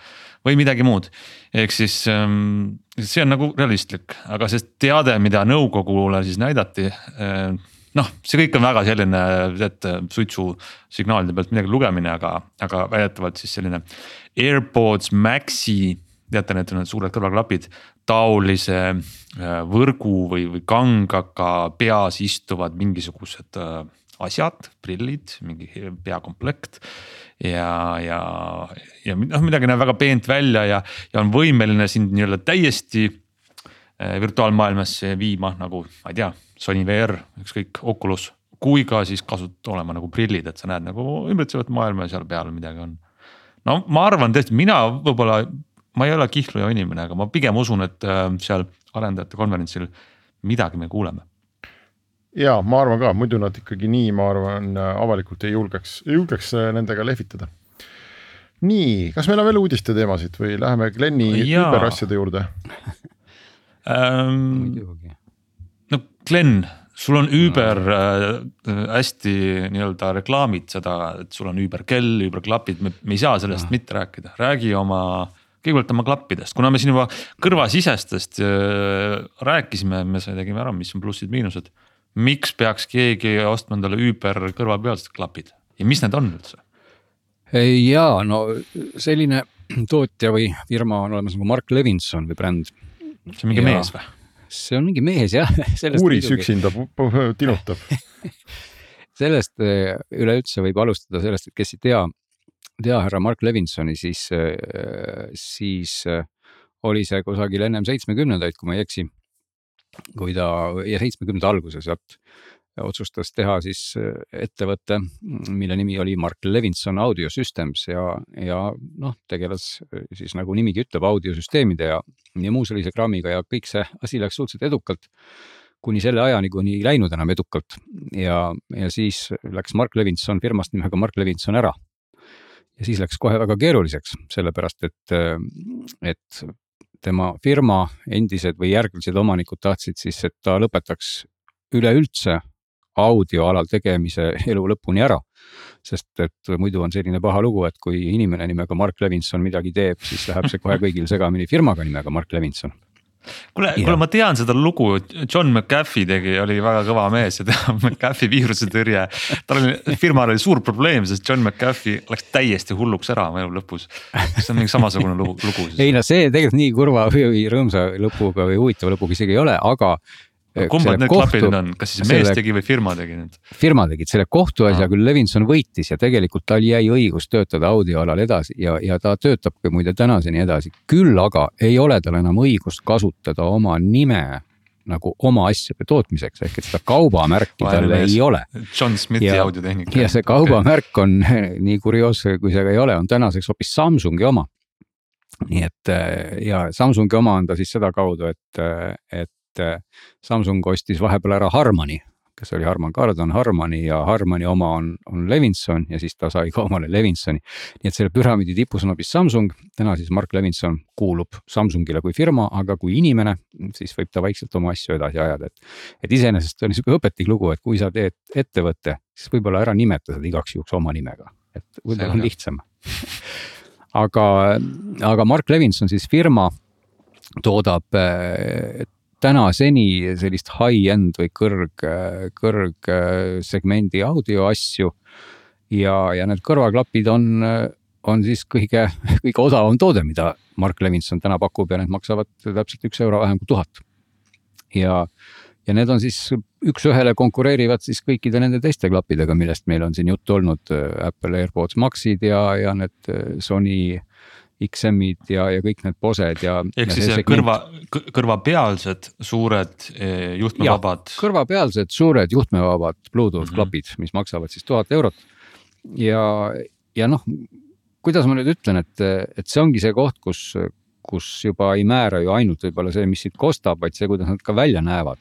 või midagi muud, ehk siis ähm, see on nagu realistlik, aga see teade, mida nõukogule siis näidati äh, noh, see kõik on väga selline, et suitsusignaalide pealt midagi lugemine, aga, aga väidetavalt siis selline AirPods Maxi teate, need on need suured kõrvaklapid. taolise äh, võrgu või, või kangaga peas istuvad mingisugused äh, asjad, prillid, mingi peakomplekt. ja, ja, ja noh, midagi näeb väga peent välja ja, ja on võimeline sind nii-öelda täiesti äh, virtuaalmaailmasse viima nagu, ma ei tea, Sony VR, ükskõik, Oculus. kui ka siis kasut-, olema nagu prillid, et sa näed nagu ümbritsevat maailma ja seal peal midagi on. no ma arvan tõesti, mina võib-olla ma ei ole kihlveo inimene, aga ma pigem usun, et äh, seal arendajate konverentsil midagi me kuuleme. ja ma arvan ka, muidu nad ikkagi nii, ma arvan, avalikult ei julgeks, ei julgeks äh, nendega lehvitada. nii, kas meil on veel uudiste teemasid või läheme Glenni ümberasjade juurde ähm,? No Glen, sul on Uber äh, hästi nii-öelda reklaamid seda, et sul on Uber kell, Uber klapid, me ei saa sellest no. mitte rääkida, räägi oma kõigepealt oma klappidest, kuna me siin juba kõrvasisestest äh, rääkisime, me tegime ära, mis on plussid-miinused. miks peaks keegi ostma endale Uber kõrvapealsed klapid ja mis need on üldse? ja no selline tootja või firma on olemas nagu Mark Levinson või bränd. see on mingi ja, mees või? See on mingi mees jah. uuris üksinda tinutab sellest äh, üleüldse võib alustada sellest, et kes ei tea tea härra Mark Levinsoni, siis, äh, siis äh, oli see kusagil ennem seitsmekümnendaid, kui ma ei eksi. kui ta ja seitsmekümnendate alguses sealt otsustas teha siis äh, ettevõtte, mille nimi oli Mark Levinson Audio Systems ja, ja noh, tegeles siis nagu nimigi ütleb, audiosüsteemide ja, ja muu sellise kraamiga ja kõik see asi läks suhteliselt edukalt. Kuni selle ajani, kuni ei läinud enam edukalt. Ja, ja siis läks Mark Levinson firmast nimega Mark Levinson ära. Ja siis läks kohe väga keeruliseks, sellepärast et, et tema firma endised või järgmised omanikud tahtsid siis, et ta lõpetaks üleüldse audioalal tegemise elu lõpuni ära. sest et muidu on selline paha lugu, et kui inimene nimega Mark Levinson midagi teeb, siis läheb see kohe kõigil segamini firmaga nimega Mark Levinson kuule, kuule, ma tean seda lugu, John McAfee tegi, oli väga kõva mees ja tema McAfee viirusetõrje. tal oli, firmal oli suur probleem, sest John McAfee läks täiesti hulluks ära elu lõpus. see on mingi samasugune lugu, lugu siis. ei no see tegelikult nii kurva või rõõmsa lõpuga või huvitava lõpuga isegi ei ole, aga kumbad need kohtu, klapid on, kas siis mees selle, tegi või firma tegi need? firma tegid selle kohtuasja küll Levinson võitis ja tegelikult tal jäi õigus töötada audioalal edasi ja, ja ta töötabki muide tänaseni edasi. küll aga ei ole tal enam õigust kasutada oma nime nagu oma asjade tootmiseks, ehk et seda kaubamärki tal ei ole. John Smithi audiotehnika. ja see kaubamärk on nii kurioosse, kui see ka ei ole, on tänaseks hoopis Samsungi oma nii et ja Samsungi oma on ta siis sedakaudu, et, et et äh, Samsung ostis vahepeal ära Harmani, kes oli Harman Kardon, Harmani ja Harmani oma on, on Levinson ja siis ta sai ka omale Levinsoni. nii et selle püramiidi tipus on hoopis Samsung, täna siis Mark Levinson kuulub Samsungile kui firma, aga kui inimene, siis võib ta vaikselt oma asju edasi ajada, et. et iseenesest on niisugune õpetlik lugu, et kui sa teed ettevõtte, siis võib-olla ära nimeta seda igaks juhuks oma nimega, et võib-olla on lihtsam aga, aga Mark Levinson siis firma toodab äh, tänaseni sellist high-end või kõrg, kõrgsegmendi audio asju. ja, ja need kõrvaklapid on, on siis kõige, kõige odavam toode, mida Mark Levinson täna pakub ja need maksavad täpselt üks euro vähem kui tuhat. ja, ja need on siis üks-ühele konkureerivad siis kõikide nende teiste klappidega, millest meil on siin juttu olnud. Apple AirPods Maxid ja, ja need Sony XM-id ja, ja kõik need posed ja. ehk siis segment... kõrva, kõrvapealsed suured eh, juhtmevabad. kõrvapealsed suured juhtmevabad Bluetooth mm -hmm. klapid, mis maksavad siis tuhat eurot. ja, ja noh, kuidas ma nüüd ütlen, et, et see ongi see koht, kus, kus juba ei määra ju ainult võib-olla see, mis siit kostab, vaid see, kuidas nad ka välja näevad.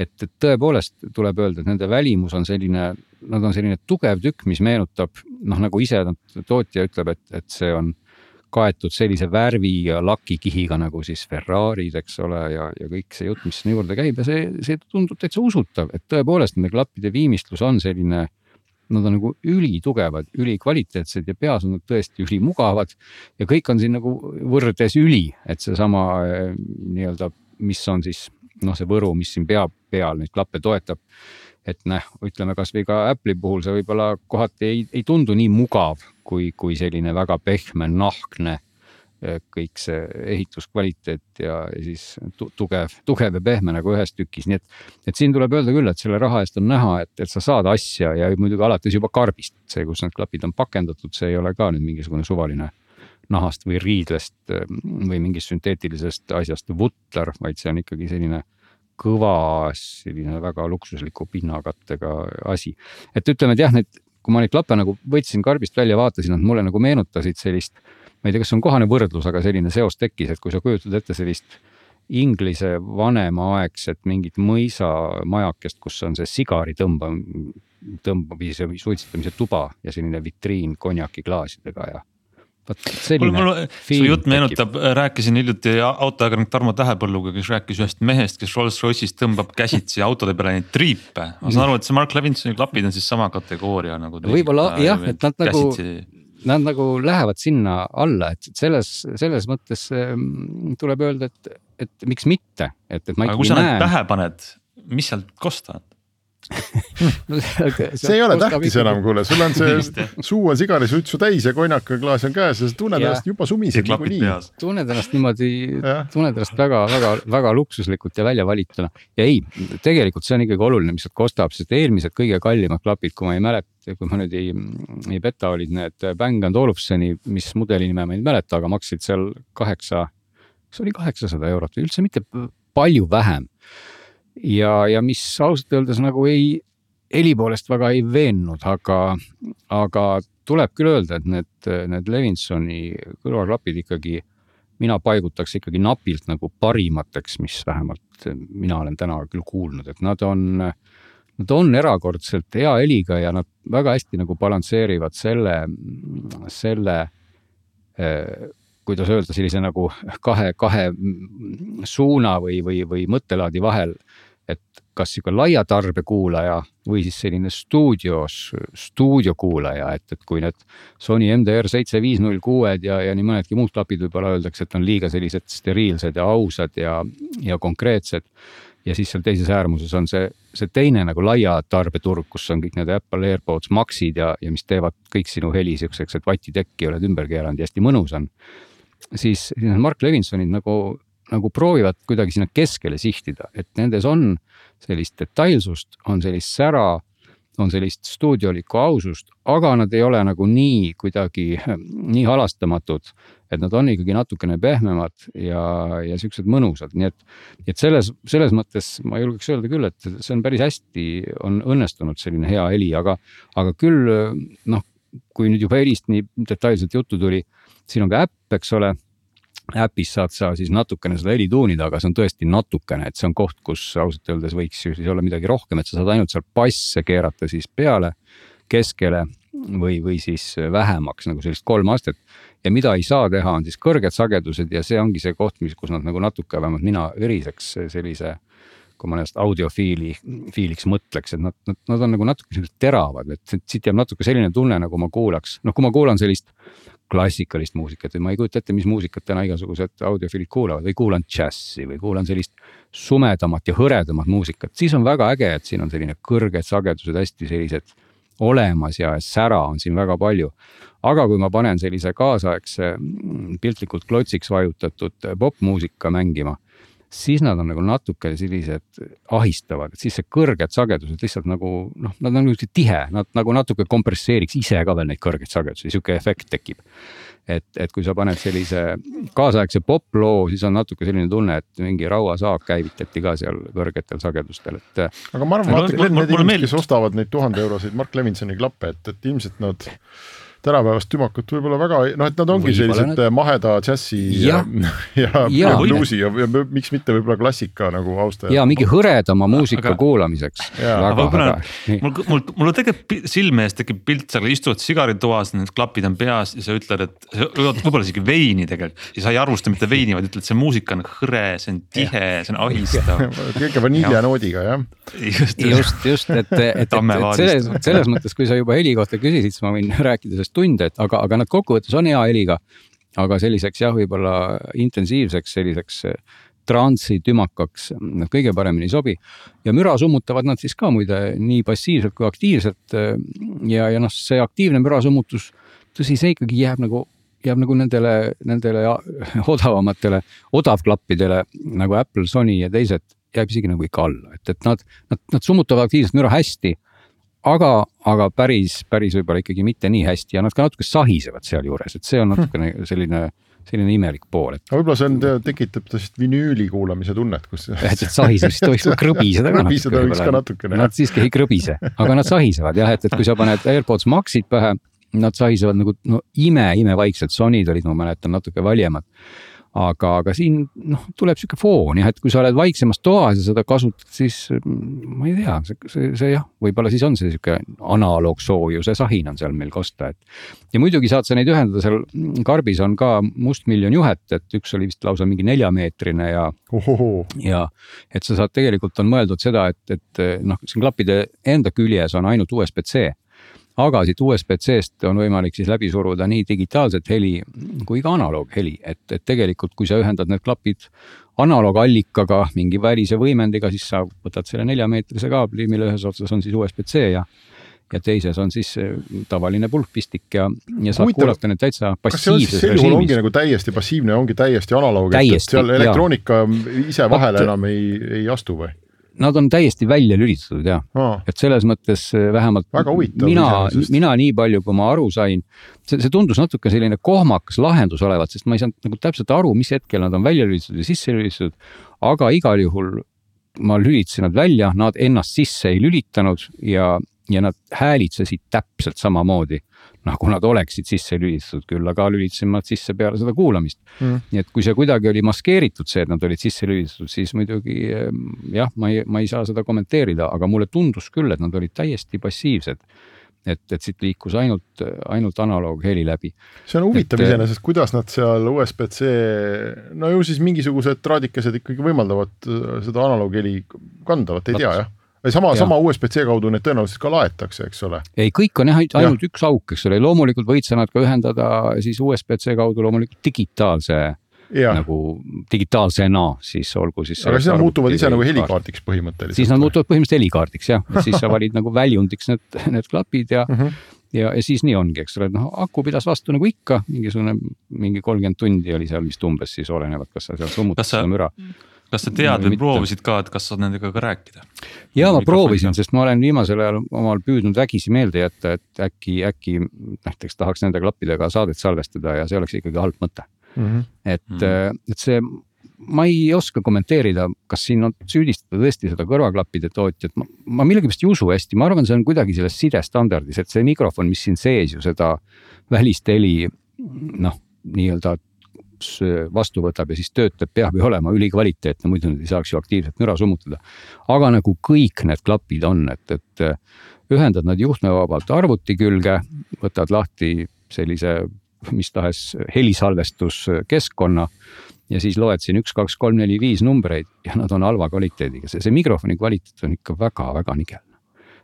et, et tõepoolest tuleb öelda, et nende välimus on selline, nad on selline tugev tükk, mis meenutab noh, nagu ise tootja ütleb, et, et see on kaetud sellise värvi ja lakikihiga nagu siis Ferrari'd, eks ole, ja, ja kõik see jutt, mis sinna juurde käib ja see, see tundub täitsa usutav, et tõepoolest nende klappide viimistlus on selline. Nad on nagu ülitugevad, ülikvaliteetsed ja peas on nad tõesti ülimugavad ja kõik on siin nagu võrdes üli, et seesama eh, nii-öelda, mis on siis noh, see võru, mis siin pea peal neid klappe toetab et noh, ütleme kasvõi ka Apple'i puhul see võib-olla kohati ei, ei tundu nii mugav kui, kui selline väga pehme, nahkne kõik see ehituskvaliteet ja siis tugev, tugev ja pehme nagu ühes tükis, nii et. et siin tuleb öelda küll, et selle raha eest on näha, et, et sa saad asja ja muidugi alates juba karbist, see, kus need klapid on pakendatud, see ei ole ka nüüd mingisugune suvaline nahast või riidlest või mingist sünteetilisest asjast vutler, vaid see on ikkagi selline kõva, selline väga luksusliku pinnakattega asi. et ütleme, et jah, need, kui ma neid klappe nagu võtsin karbist välja, vaatasin, nad mulle nagu meenutasid sellist ma ei tea, kas on kohane võrdlus, aga selline seos tekkis, et kui sa kujutad ette sellist Inglise vanemaaegset mingit mõisamajakest, kus on see sigari tõmba, tõmbamise või suitsetamise tuba ja selline vitriin konjakiklaasidega ja mul, mul, su jutt meenutab, rääkisin hiljuti autoajakirjanik Tarmo Tähepõlluga, kes rääkis ühest mehest, kes Rolls-Royce'is tõmbab käsitsi autode peale neid triipe. ma saan aru, et see Mark Levinsoni klapid on siis sama kategooria nagu. võib-olla jah, et nad nagu käsitsi nad nagu lähevad sinna alla, et selles, selles mõttes ähm, tuleb öelda, et, et miks mitte, et, et ma ikkagi näen. aga kui sa need pähe paned, mis sealt kostavad? see ei ole tähtis enam, kuule, sul on see suu on sigarisuitsu täis ja konjakaklaas on käes ja sa tunned ennast juba sumised niikuinii. tunned ennast niimoodi, tunned ennast väga-väga-väga luksuslikult ja välja valituna. Ja ei, tegelikult see on ikkagi oluline, mis sealt kostab, sest eelmised kõige kallimad klapid, kui ma ei mäleta, kui ma nüüd ei, ei peta, olid need Bang and Olufseni, mis mudeli nime ma ei mäleta, aga maksid seal kaheksa, kas oli kaheksasada eurot või üldse mitte palju vähem ja, ja mis ausalt öeldes nagu ei, heli poolest väga ei veennud, aga, aga tuleb küll öelda, et need, need Levinsoni kõrvaklapid ikkagi, mina paigutaks ikkagi napilt nagu parimateks, mis vähemalt mina olen täna küll kuulnud, et nad on, nad on erakordselt hea heliga ja nad väga hästi nagu balansseerivad selle, selle kuidas öelda, sellise nagu kahe, kahe suuna või, või, või mõttelaadi vahel et kas sihuke laia tarbekuulaja või siis selline stuudios, stuudiokuulaja, et, et kui need Sony MDR seitse viis null kuued ja, ja nii mõnedki muud klapid võib-olla öeldakse, et on liiga sellised steriilsed ja ausad ja, ja konkreetsed. ja siis seal teises äärmuses on see, see teine nagu laia tarbeturg, kus on kõik need Apple AirPods Maxid ja, ja mis teevad kõik sinu heli siukseks, et vatitekki oled ümber keeranud ja hästi mõnus on siis, siis need Mark Levinsonid nagu nagu proovivad kuidagi sinna keskele sihtida, et nendes on sellist detailsust, on sellist sära, on sellist stuudiolikku ausust, aga nad ei ole nagu nii kuidagi nii halastamatud. et nad on ikkagi natukene pehmemad ja, ja siuksed mõnusad, nii et, et selles, selles mõttes ma julgeks öelda küll, et see on päris hästi, on õnnestunud selline hea heli, aga, aga küll noh, kui nüüd juba helist nii detailselt juttu tuli, siin on ka äpp, eks ole äpis saad sa siis natukene seda heli tuunida, aga see on tõesti natukene, et see on koht, kus ausalt öeldes võiks ju siis olla midagi rohkem, et sa saad ainult seal basse keerata siis peale, keskele või, või siis vähemaks nagu sellist kolm astet. ja mida ei saa teha, on siis kõrged sagedused ja see ongi see koht, mis, kus nad nagu natuke, vähemalt mina üriseks sellise kui ma ennast audiofiili, fiiliks mõtleks, et nad, nad, nad on nagu natuke sellised teravad, et siit jääb natuke selline tunne, nagu ma kuulaks, noh, kui ma kuulan sellist klassikalist muusikat. Või ma ei kujuta ette, mis muusikat täna igasugused audiofiilid kuulavad. Või kuulan džässi või kuulan sellist sumedamat ja hõredamat muusikat, siis on väga äge, et siin on selline kõrged sagedused hästi sellised olemas ja sära on siin väga palju. aga kui ma panen sellise kaasaegse piltlikult klotsiks vajutatud popmuusika mängima siis nad on nagu natuke sellised ahistavad, et siis see kõrged sagedused lihtsalt nagu noh, nad on niisugune tihe, nad nagu natuke kompresseeriks ise ka veel neid kõrgeid sagedusi, sihuke efekt tekib. et, et kui sa paned sellise kaasaegse poploo, siis on natuke selline tunne, et mingi rauasaak käivitati ka seal kõrgetel sagedustel, et. aga ma arvan, vaata need inimesed, kes ostavad neid tuhande euroseid Mark Levinsoni klappe, et, et ilmselt nad tänapäevast tümakut võib-olla väga, noh, et nad ongi võib sellised nad... maheda džässi ja, ja, ja bluusi ja, ja, ja miks mitte võib-olla klassika nagu austajad. ja mingi hõredama muusika aga... kuulamiseks. mul, mul, mul tegelikult silme ees tekib pilt, sa istud sigaritoas, need klapid on peas ja sa ütled, et võib-olla isegi veini tegelikult ja sa ei arvusta mitte veini, vaid ütled, see muusika on hõre, see on tihe, see on ahistav. kõige vaniljanoodiga jah. just, just, just, et, et, et, et selles, selles mõttes, kui sa juba heli kohta küsisid, siis ma võin rääkida sellest tunde, et aga, aga nad kokkuvõttes on hea heliga. aga selliseks jah, võib-olla intensiivseks selliseks eh, transi tümakaks nad kõige paremini ei sobi. ja müra summutavad nad siis ka muide nii passiivselt kui aktiivselt. Eh, ja, ja noh, see aktiivne müra summutus, tõsi, see ikkagi jääb nagu jääb nagu nendele, nendele odavamatele, odavklappidele nagu Apple, Sony ja teised jääb isegi nagu ikka alla, et, et nad, nad, nad summutavad aktiivset müra hästi. Aga, aga päris, päris võib-olla ikkagi mitte nii hästi ja nad ka natuke sahisevad sealjuures, et see on natukene selline selline imelik pool, et. võib-olla see on, tekitab sellist vinüüli kuulamise tunnet, kus. et, et sahisemist tohiks ka krõbiseda ka natukene. krõbiseda võiks ka natukene. Nad siiski ei krõbise, aga nad sahisevad jah, et, et kui sa paned AirPods Maxid pähe, nad sahisevad nagu no ime-imevaikselt, Sonyd olid, ma mäletan, natuke valjemad aga, aga siin noh, tuleb sihuke foon jah, et kui sa oled vaiksemas toas ja seda kasutad, siis mm, ma ei tea, see, see, see jah, võib-olla siis on see sihuke analoogsoojuse sahin on seal meil kosta, et. ja muidugi saad sa neid ühendada seal karbis on ka mustmiljon juhet, et üks oli vist lausa mingi neljameetrine ja. ja et sa saad, tegelikult on mõeldud seda, et, et noh, siin klappide enda küljes on ainult USB-C aga siit USB-C-st on võimalik siis läbi suruda nii digitaalset heli kui ka analoogheli, et, et tegelikult, kui sa ühendad need klapid analoogallikaga mingi välise võimendiga, siis sa võtad selle neljameetrise kaabli, mille ühes otsas on siis USB-C ja ja teises on siis äh, tavaline pulkpistik ja, ja saab Huvitav, kuulata neid täitsa passiivses režiimis. ongi nagu täiesti passiivne, ongi täiesti analoog, et seal elektroonika jaa. ise vahele Vaat, enam ei, ei astu või? Nad on täiesti välja lülitatud ja oh., et selles mõttes äh, vähemalt mina, mina nii palju, kui ma aru sain, see, see tundus natuke selline kohmakas lahendus olevat, sest ma ei saanud nagu täpselt aru, mis hetkel nad on välja lülitatud ja sisse lülitatud. aga igal juhul ma lülitasin nad välja, nad ennast sisse ei lülitanud ja, ja nad häälitsesid täpselt samamoodi nagu nad oleksid sisse lülitatud, küll aga lülitasin nad sisse peale seda kuulamist. Mm.. nii et kui see kuidagi oli maskeeritud, see, et nad olid sisse lülitatud, siis muidugi ehm, jah, ma ei, ma ei saa seda kommenteerida, aga mulle tundus küll, et nad olid täiesti passiivsed. Et, et siit liikus ainult, ainult analoogheli läbi. see on huvitav iseenesest, kuidas nad seal USB-C, no ju siis mingisugused traadikesed ikkagi võimaldavad äh, seda analoogheli kanda, vot ei tea jah või sama, sama USB-C kaudu need tõenäoliselt ka laetakse, eks ole. ei, kõik on jah ainult ja. üks auk, eks ole, loomulikult võid sa nad ka ühendada siis USB-C kaudu loomulikult digitaalse ja. nagu digitaalsena siis olgu siis. aga siis nad muutuvad ise nagu helikaardiks põhimõtteliselt. siis nad muutuvad põhimõtteliselt helikaardiks jah, siis sa valid nagu väljundiks need, need klapid ja mm, -hmm. ja, ja siis nii ongi, eks ole, et noh, aku pidas vastu nagu ikka, mingisugune mingi kolmkümmend tundi oli seal vist umbes siis olenevalt, kas sa seal summutasid seda müra mm kas sa tead või proovisid ka, et kas saad nendega ka rääkida? ja ma proovisin, sest ma olen viimasel ajal omal püüdnud vägisi meelde jätta, et äkki, äkki näiteks tahaks nende klappidega saadet salvestada ja see oleks ikkagi halb mõte mm. -hmm. et mm, -hmm. et see, ma ei oska kommenteerida, kas siin on süüdistada tõesti seda kõrvaklappide tootjat, ma, ma millegipärast ei usu hästi, ma arvan, see on kuidagi selles sidestandardis, et see mikrofon, mis siin sees ju seda välist heli noh, nii-öelda vastu võtab ja siis töötab, peab ju olema ülikvaliteetne, muidu nad ei saaks ju aktiivselt müra summutada. aga nagu kõik need klapid on, et, et äh, ühendad nad juhtmevabalt arvuti külge, võtad lahti sellise mis tahes helisalvestuskeskkonna ja siis loed siin üks, kaks, kolm, neli, viis numbreid ja nad on halva kvaliteediga, see, see mikrofoni kvaliteet on ikka väga-väga nigel.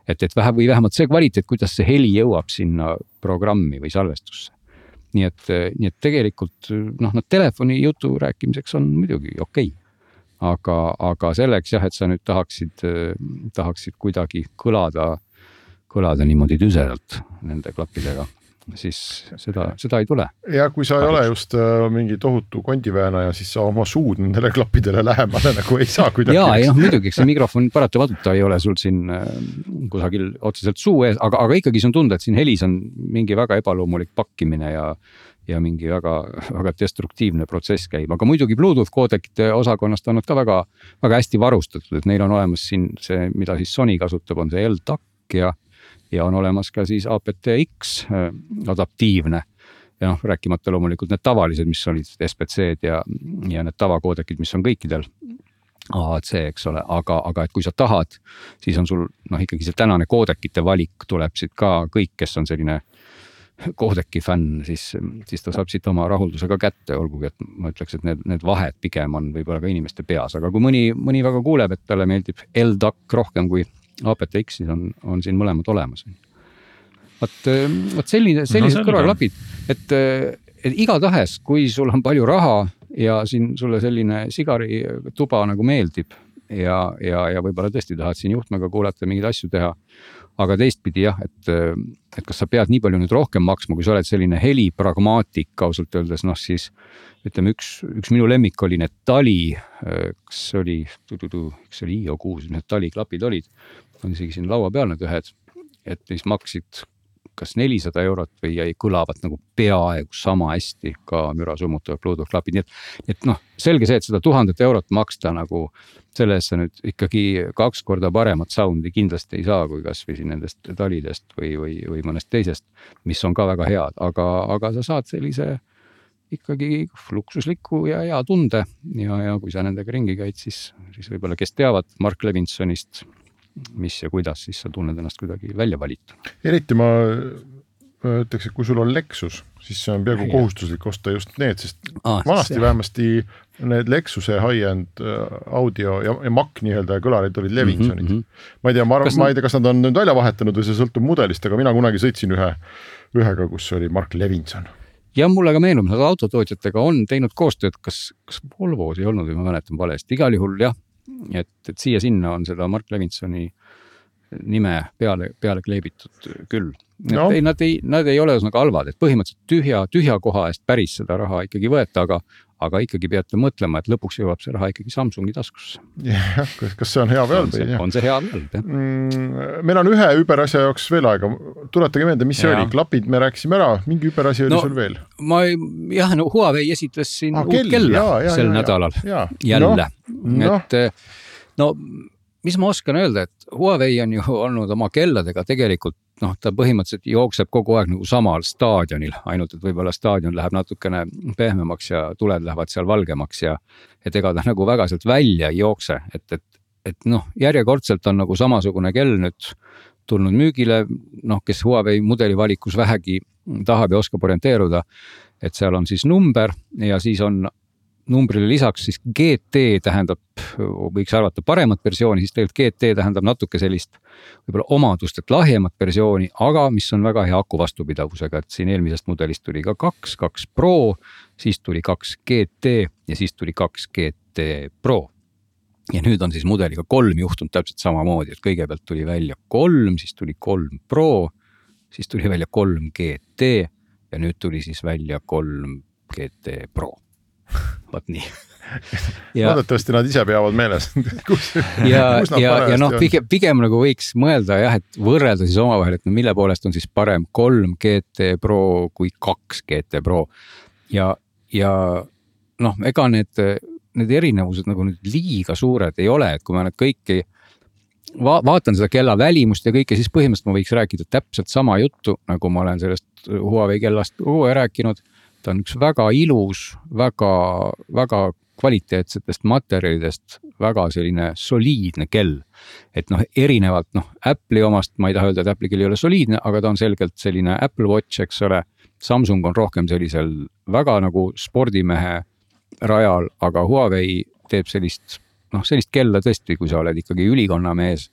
et, et vähe või vähemalt see kvaliteet, kuidas see heli jõuab sinna programmi või salvestusse nii et, nii et tegelikult noh, nad telefoni jutu rääkimiseks on muidugi okei okay. aga, aga selleks jah, et sa nüüd tahaksid, tahaksid kuidagi kõlada, kõlada niimoodi tüsedalt nende klappidega siis seda, seda ei tule. ja kui sa ei ole just äh, mingi tohutu kondiväänaja, siis sa oma suud nendele klappidele lähemale nagu ei saa kuidagi. ja, ei noh muidugi, eks see mikrofon paratamatult ta ei ole sul siin äh, kusagil otseselt suu ees, aga, aga ikkagi see on tunda, et siin helis on mingi väga ebaloomulik pakkimine ja ja mingi väga, väga destruktiivne protsess käib, aga muidugi Bluetooth koodekite osakonnast on nad ka väga, väga hästi varustatud, et neil on olemas siin see, mida siis Sony kasutab, on see L-takk ja ja on olemas ka siis aptX äh, adaptiivne. Ja noh, rääkimata loomulikult need tavalised, mis olid SBC-d ja, ja need tavakoodekid, mis on kõikidel AAC, eks ole, aga, aga et kui sa tahad, siis on sul noh, ikkagi see tänane koodekite valik tuleb siit ka. Kõik, kes on selline koodeki fänn, siis, siis ta saab siit oma rahuldusega kätte, olgugi et ma ütleks, et need, need vahed pigem on võib-olla ka inimeste peas, aga kui mõni, mõni väga kuuleb, et talle meeldib LDAC rohkem kui APTX-is on, on siin mõlemad olemas. vot, vot selline, sellised no, kõrvaklapid, et, et igatahes, kui sul on palju raha ja siin sulle selline sigarituba nagu meeldib ja, ja, ja võib-olla tõesti tahad siin juhtmega kuulata, mingeid asju teha. aga teistpidi jah, et, et kas sa pead nii palju nüüd rohkem maksma, kui sa oled selline helipragmaatik ausalt öeldes, noh siis. ütleme, üks, üks minu lemmik oli need tali, kas oli, kas see oli IO kuus, need taliklapid olid, on isegi siin laua peal need ühed, et mis maksid kas nelisada eurot või jäi, kõlavad nagu peaaegu sama hästi ka müra summutavad Bluetooth klapid, nii et. et noh, selge see, et seda tuhandet eurot maksta nagu selle eest sa nüüd ikkagi kaks korda paremat sound'i kindlasti ei saa, kui kasvõi siin nendest talidest või, või, või mõnest teisest. mis on ka väga head, aga, aga sa saad sellise ikkagi luksusliku ja hea tunde ja, ja kui sa nendega ringi käid, siis, siis võib-olla, kes teavad Mark Levinsonist mis ja kuidas, siis sa tunned ennast kuidagi välja valituna. eriti ma ütleks, et kui sul on Lexus, siis see on peaaegu kohustuslik osta just need, sest ah, vanasti see... vähemasti need Lexuse high-end äh, audio ja, ja Mac nii-öelda kõlarid olid Levinsonid mm. -hmm. ma ei tea, ma arvan, ma ei tea, kas nad on nüüd välja vahetanud või see sõltub mudelist, aga mina kunagi sõitsin ühe, ühega, kus oli Mark Levinson jah, mulle ka meenub, nad autotootjatega on teinud koostööd, kas, kas Volvos ei olnud või ma mäletan valesti, igal juhul jah, et, et siia-sinna on seda Mark Levinsoni nime peale, peale kleebitud küll. No. ei, nad ei, nad ei ole ühesõnaga halvad, et põhimõtteliselt tühja, tühja koha eest päris seda raha ikkagi võeta, aga, aga ikkagi peate mõtlema, et lõpuks jõuab see raha ikkagi Samsungi taskusse. jah, kas see on hea või halb? on see hea või halb, jah mm,. meil on ühe überasja jaoks veel aega, tuletage meelde, mis see ja. oli, klapid me rääkisime ära, mingi überasi oli no, sul veel? ma ei, jah, no Huawei esitles siin ah, uut kell, kella ja, ja, sel ja, nädalal ja, jälle no,, no. et no mis ma oskan öelda, et Huawei on ju olnud oma kelladega tegelikult noh, ta põhimõtteliselt jookseb kogu aeg nagu samal staadionil, ainult et võib-olla staadion läheb natukene pehmemaks ja tuled lähevad seal valgemaks ja. et ega ta nagu väga sealt välja ei jookse, et, et, et noh, järjekordselt on nagu samasugune kell nüüd tulnud müügile, noh, kes Huawei mudeli valikus vähegi tahab ja oskab orienteeruda. et seal on siis number ja siis on numbrile lisaks siis GT tähendab, võiks arvata paremat versiooni, siis tegelikult GT tähendab natuke sellist võib-olla omadustelt lahjemat versiooni, aga mis on väga hea aku vastupidavusega, et siin eelmisest mudelist tuli ka kaks, kaks Pro, siis tuli kaks GT ja siis tuli kaks GT Pro. ja nüüd on siis mudeliga kolm juhtunud täpselt samamoodi, et kõigepealt tuli välja kolm, siis tuli kolm Pro, siis tuli välja kolm GT ja nüüd tuli siis välja kolm GT Pro vot nii. loodetavasti nad ise peavad meeles ja, ja, ja noh, pigem, pigem nagu võiks mõelda jah, et võrrelda siis omavahel, et no mille poolest on siis parem kolm GT Pro kui kaks GT Pro. ja, ja noh, ega need, need erinevused nagu nüüd liiga suured ei ole, et kui ma nüüd kõiki va vaatan seda kella välimust ja kõike, siis põhimõtteliselt ma võiks rääkida täpselt sama juttu, nagu ma olen sellest Huawei kellast rääkinud ta on üks väga ilus, väga, väga kvaliteetsetest materjalidest väga selline soliidne kell. et noh, erinevalt noh, Apple'i omast, ma ei taha öelda, et Apple'i kell ei ole soliidne, aga ta on selgelt selline Apple Watch, eks ole. Samsung on rohkem sellisel väga nagu spordimehe rajal, aga Huawei teeb sellist noh, sellist kella tõesti, kui sa oled ikkagi ülikonnamees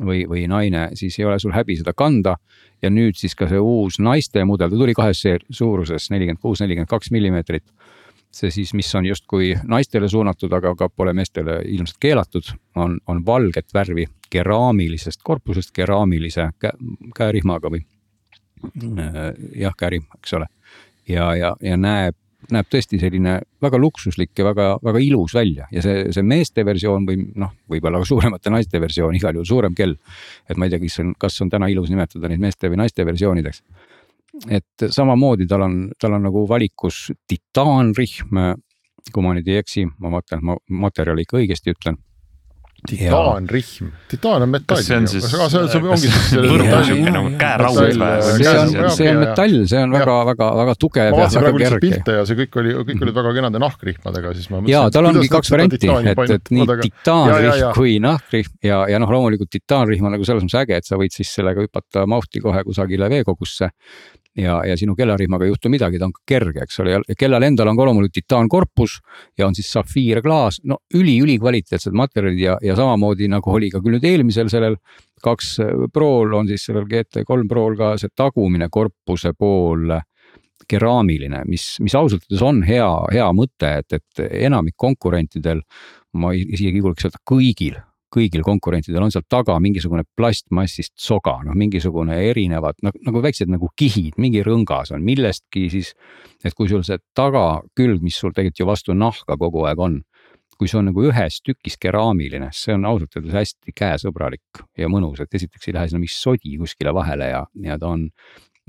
või, või naine, siis ei ole sul häbi seda kanda ja nüüd siis ka see uus naiste mudel, ta tuli kahes suuruses nelikümmend kuus, nelikümmend kaks millimeetrit. see siis, mis on justkui naistele suunatud, aga ka pole meestele ilmselt keelatud, on, on valget värvi keraamilisest korpusest keraamilise kä käerihmaga või äh, jah, käerihm, eks ole. ja, ja, ja näeb näeb tõesti selline väga luksuslik ja väga-väga ilus välja ja see, see meeste versioon või noh, võib-olla ka suuremate naiste versioon, igal juhul suurem kell. et ma ei tea, kas on, kas on täna ilus nimetada neid meeste või naiste versioonideks. et samamoodi tal on, tal on nagu valikus titaanrihm. kui ma nüüd ei eksi, ma vaatan, et ma materjali ikka õigesti ütlen titaanrihm, titaan on metall. see on siis, see, ongi siis nagu käeraud või? see on, see on metall, see on väga, väga, väga tugev ja väga kerge. pilte ja see kõik oli, kõik olid väga kenade nahkrihmadega, siis ma ja tal ongi kaks varianti, et, et nii titaanrihm kui nahkrihm ja, ja noh, loomulikult titaanrihm on nagu selles mõttes äge, et sa võid siis sellega hüpata mahti kohe kusagile veekogusse ja, ja sinu kellarihmaga ei juhtu midagi, ta on kerge, eks ole, ja kellal endal on ka loomulikult titaankorpus ja on siis safiirklaas, no üli-ülikvaliteetsed materjalid ja, ja samamoodi nagu oli ka küll nüüd eelmisel sellel kaks Prol on siis sellel GT3 Prol ka see tagumine korpuse pool keraamiline, mis, mis ausalt öeldes on hea, hea mõte, et, et enamik konkurentidel, ma isegi julgeks öelda kõigil kõigil konkurentidel on seal taga mingisugune plastmassist soga, noh mingisugune erinevad nagu, nagu väiksed nagu kihid, mingi rõngas on millestki siis. et kui sul see tagakülg, mis sul tegelikult ju vastu nahka kogu aeg on, kui see on nagu ühes tükis keraamiline, see on ausalt öeldes hästi käesõbralik ja mõnus, et esiteks ei lähe sinna mingi sodi kuskile vahele ja, ja ta on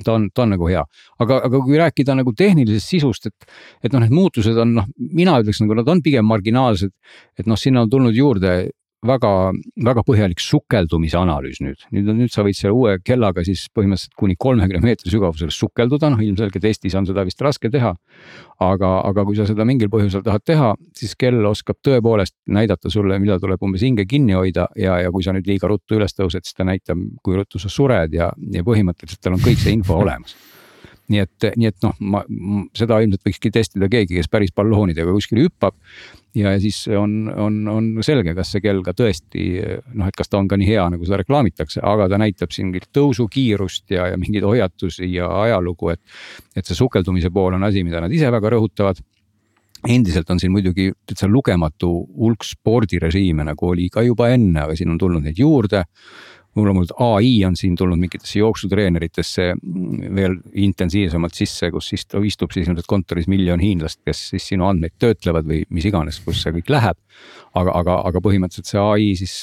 ta on, ta on nagu hea, aga, aga kui rääkida nagu tehnilisest sisust, et, et noh, need muutused on noh, mina ütleks nagu nad on pigem marginaalsed. et noh, sinna on tulnud juurde väga, väga põhjalik sukeldumise analüüs nüüd, nüüd, nüüd sa võid selle uue kellaga siis põhimõtteliselt kuni kolmekümne meetri sügavusele sukelduda, noh ilmselgelt Eestis on seda vist raske teha. aga, aga kui sa seda mingil põhjusel tahad teha, siis kell oskab tõepoolest näidata sulle, millal tuleb umbes hinge kinni hoida. Ja, ja kui sa nüüd liiga ruttu üles tõused, siis ta näitab, kui ruttu sa sured ja, ja põhimõtteliselt tal on kõik see info olemas nii et, nii et noh, ma seda ilmselt võikski testida keegi, kes päris balloonidega kuskil hüppab. ja siis on, on, on selge, kas see kell ka tõesti noh, et kas ta on ka nii hea, nagu seda reklaamitakse, aga ta näitab siin mingit tõusukiirust ja, ja mingeid hoiatusi ja ajalugu, et. et see sukeldumise pool on asi, mida nad ise väga rõhutavad endiselt on siin muidugi täitsa lugematu hulk spordirežiime, nagu oli ka juba enne, aga siin on tulnud neid juurde loomulikult ai on siin tulnud mingitesse jooksutreeneritesse veel intensiivsemalt sisse, kus siis istub siis ilmselt kontoris miljon hiinlast, kes siis sinu andmeid töötlevad või mis iganes, kus see kõik läheb. aga, aga, aga põhimõtteliselt see ai siis